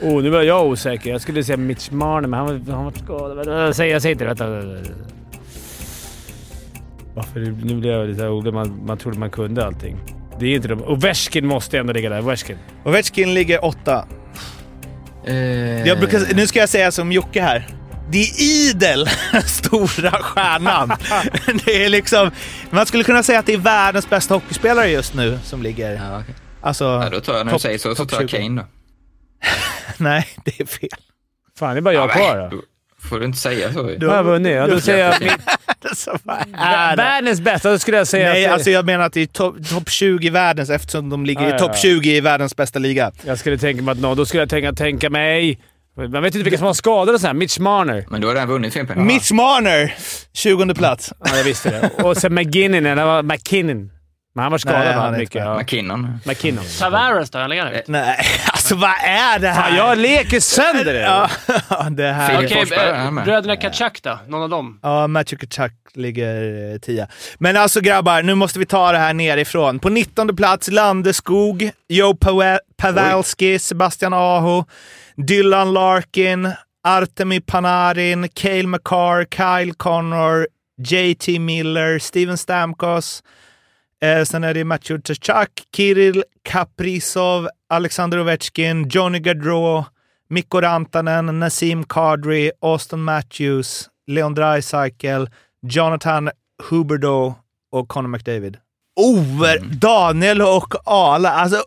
Oh, nu var jag osäker. Jag skulle säga Mitch Marner, men han var, han var skadad. Jag säger, jag säger inte det. Vänta. Varför? Nu blev jag lite orolig. Man, man trodde man kunde allting. Det är inte. Och Ovechkin måste ändå ligga där. Ovechkin. Ovechkin ligger åtta. Eh, Jag brukar, nu ska jag säga som Jocke här. Det är idel stora stjärnan. det är liksom, man skulle kunna säga att det är världens bästa hockeyspelare just nu som ligger... Ja, okej. Alltså, ja, då tar jag, när du säger så, så tar jag 20. Kane då. nej, det är fel. Fan, det är bara jag kvar då. Får du inte säga så. Då har vunnit. Ja, då säger jag världens bästa. Då skulle jag säga Nej, att... alltså jag menar att det är topp top 20 i världens eftersom de ligger ja, i topp ja. 20 i världens bästa liga. Jag skulle tänka mig att nå, då skulle jag tänka, tänka mig... Man vet inte vilka som har skadade och så här. Mitch Marner. Men du har redan vunnit Fimpen. Mitch Marner, 20 plats. Ja, jag visste det. Och sen McGinnon, var McKinnon. Men han var skadad Nej, han mycket. Ja. McKinnon. McKinnon. Tavares då? Ligger högt? Nej, alltså vad är det här? Fan, jag leker sönder det! Ja, det här... Okej, eh, bröderna Kachak då? Någon av dem? Ja, Matthew Kachuk ligger eh, tia. Men alltså grabbar, nu måste vi ta det här nerifrån. På 19 plats Landeskog, Joe Pavelski, Sebastian Aho, Dylan Larkin, Artemi Panarin, Cale McCarr, Kyle Connor, JT Miller, Steven Stamkos. Eh, sen är det Matthew Tkachuk, Kirill Kaprizov, Alexander Ovechkin, Johnny Gaudreau, Mikko Rantanen, Nassim Kadri, Austin Matthews, Leon Draisaitl, Jonathan Huberdeau och Conor McDavid. Oer Daniel och Ala, alltså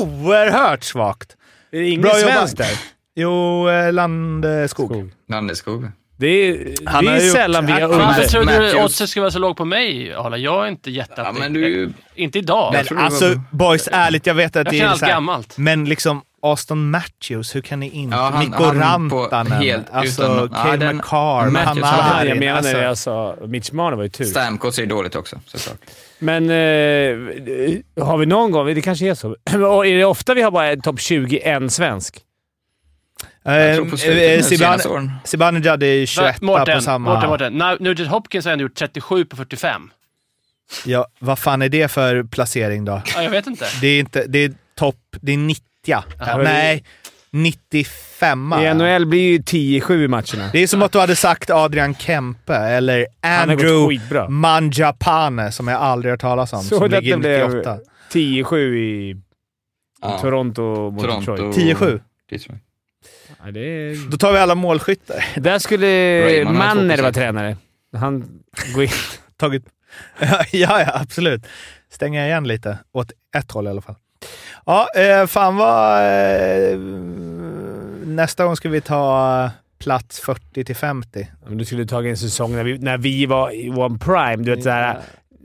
oerhört svagt. Är det ingen Bra svensk där? Jo, eh, Landeskog. Skog. Landeskog. Det är, Han det är sällan vi har under. Varför trodde du oddset skulle vara så lågt på mig, Arla? Jag är inte Ja, jätteaktiv. men du... Inte idag. Men det alltså boys, ärligt, jag vet att Jag det är allt så här, gammalt. Men liksom Aston Matthews, hur kan ni inte? Ja, han- Mikko Rantanen, helt alltså utan- ja, Cale den- McCarr, Matthews Panarin. jag menade alltså, när jag sa Mitch Marner var ju tur. Stamkos är dåligt också, såklart. Men eh, har vi någon gång, det kanske är så, Och är det ofta vi har bara topp 20 en svensk? Zibanejad är 21 Mårten, på samma... Mårten, Mårten. Nu- Nugent Hopkins har ändå gjort 37 på 45. Ja, vad fan är det för placering då? Ja, jag vet inte. Det är inte... Det är topp... Det är 90. Jaha. Nej, 95. I NHL blir ju 10-7 i matcherna. Det är som att du hade sagt Adrian Kempe eller Andrew. Manjapane, som jag aldrig hört talas om, Så som det ligger blev 98. 10-7 i Ja. Toronto mot Toronto. Detroit. 10-7. Ja, det är... Då tar vi alla målskyttar. Där skulle Manner vara tränare. Han går in. Tagit... ja, ja, absolut. Stänga igen lite. Åt ett håll i alla fall. Ja, eh, fan vad... Eh, nästa gång ska vi ta plats 40 till 50. Men du skulle tagit en säsong när vi, när vi var i One Prime. Du vet såhär,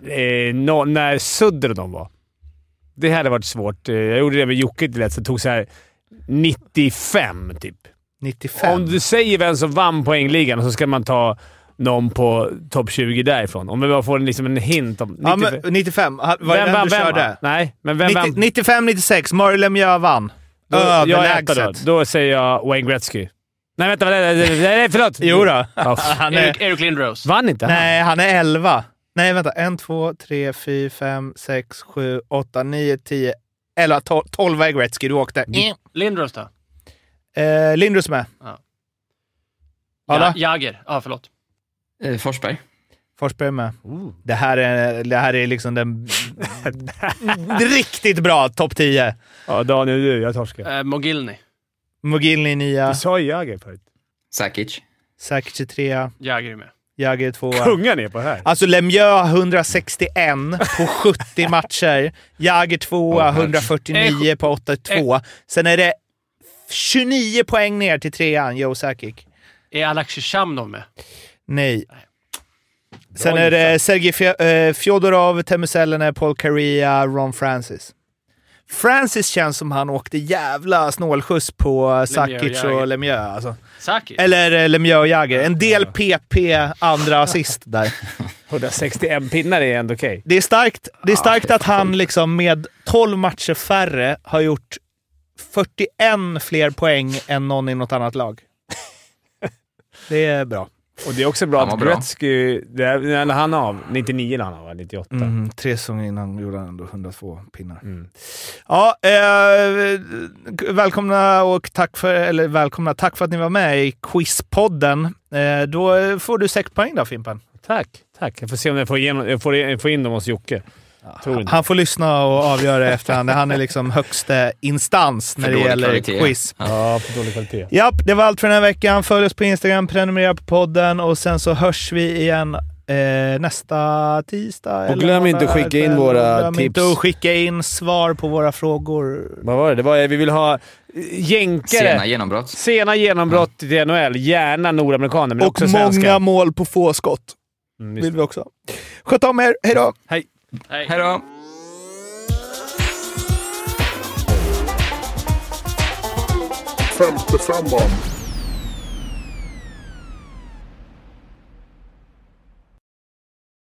eh, nå- när Sudder och de var. Det hade varit svårt. Eh, Jag gjorde det med Jocke till lätt, så tog så här 95 typ. 95. Om du säger vem som vann poängligan så ska man ta någon på topp 20 därifrån. Om vi bara får en, liksom en hint om... ja, 95. men 95. Ha- Var det den du körde? vann? Nej, men vem vann? 95-96. Mario Lemieux vann. Då, jag är etta då. Överlägset. Då säger jag Wayne Gretzky. Nej, vänta. Nej, nej, nej förlåt. Jo då. Ja, Han Eric, är, Eric Lindros. vann inte han? nej, han är 11. Nej, vänta. 1, 2, 3, 4, 5, 6, 7, 8, 9, 10, 11, 12. 12 är Gretzky. Du åkte. Lindros då? Eh, Lindros med. Ja. Alla? Ja, Jagger. Ja, förlåt. Eh, Forsberg. Forsberg med. Det här är, det här är liksom den riktigt bra topp 10. Ja, Daniel, du. Jag torskar. Eh, Mogilny. Mogilny 9, Du sa ju Jagr förut. Sakic. Sakic 23, Jagger är med. Jagger 2. Kungar ni på här. Alltså Lemieux 161 på 70 matcher. Jagger 2 Åh, herre. 149 på 82. Sen är det 29 poäng ner till trean, Joe Sakic. Är Alexis Shamnov med? Nej. Sen är det Sergej eh, Fjodorov, Teemu Selänne, Paul Kariya, Ron Francis. Francis känns som han åkte jävla snålskjuts på Sakic Jagr. och Lemieux. Alltså. Eller eh, Lemieux och Jagger. En del PP, andra assist där. 161 pinnar är ändå okej. Det är starkt, det är starkt att han liksom med 12 matcher färre har gjort 41 fler poäng än någon i något annat lag. Det är bra. Och det är också bra att. Gretzky... När han av? 99 la han av, va? 98? Mm, tre säsonger innan gjorde han ändå 102 pinnar. Mm. Ja, eh, välkomna och tack för, eller välkomna, tack för att ni var med i Quizpodden. Eh, då får du sex poäng då Fimpen. Tack. Tack. Jag får se om jag får, igenom, jag får, jag får in dem hos Jocke. Han får lyssna och avgöra efterhand. Han är liksom högsta instans när det gäller kvalitet. quiz. Ja, för dålig kvalitet. Japp, det var allt för den här veckan. Följ oss på Instagram, prenumerera på podden och sen så hörs vi igen eh, nästa tisdag. eller glöm inte att skicka in våra glöm tips. inte att skicka in svar på våra frågor. Vad var det? det var, vi vill ha eh, jänkare. Sena genombrott. Sena genombrott till NHL. Gärna nordamerikaner, men och också många svenskar. mål på få skott Mm, vill vi också. Sköt om er, hej då! Hej. Hej då! Femte femman.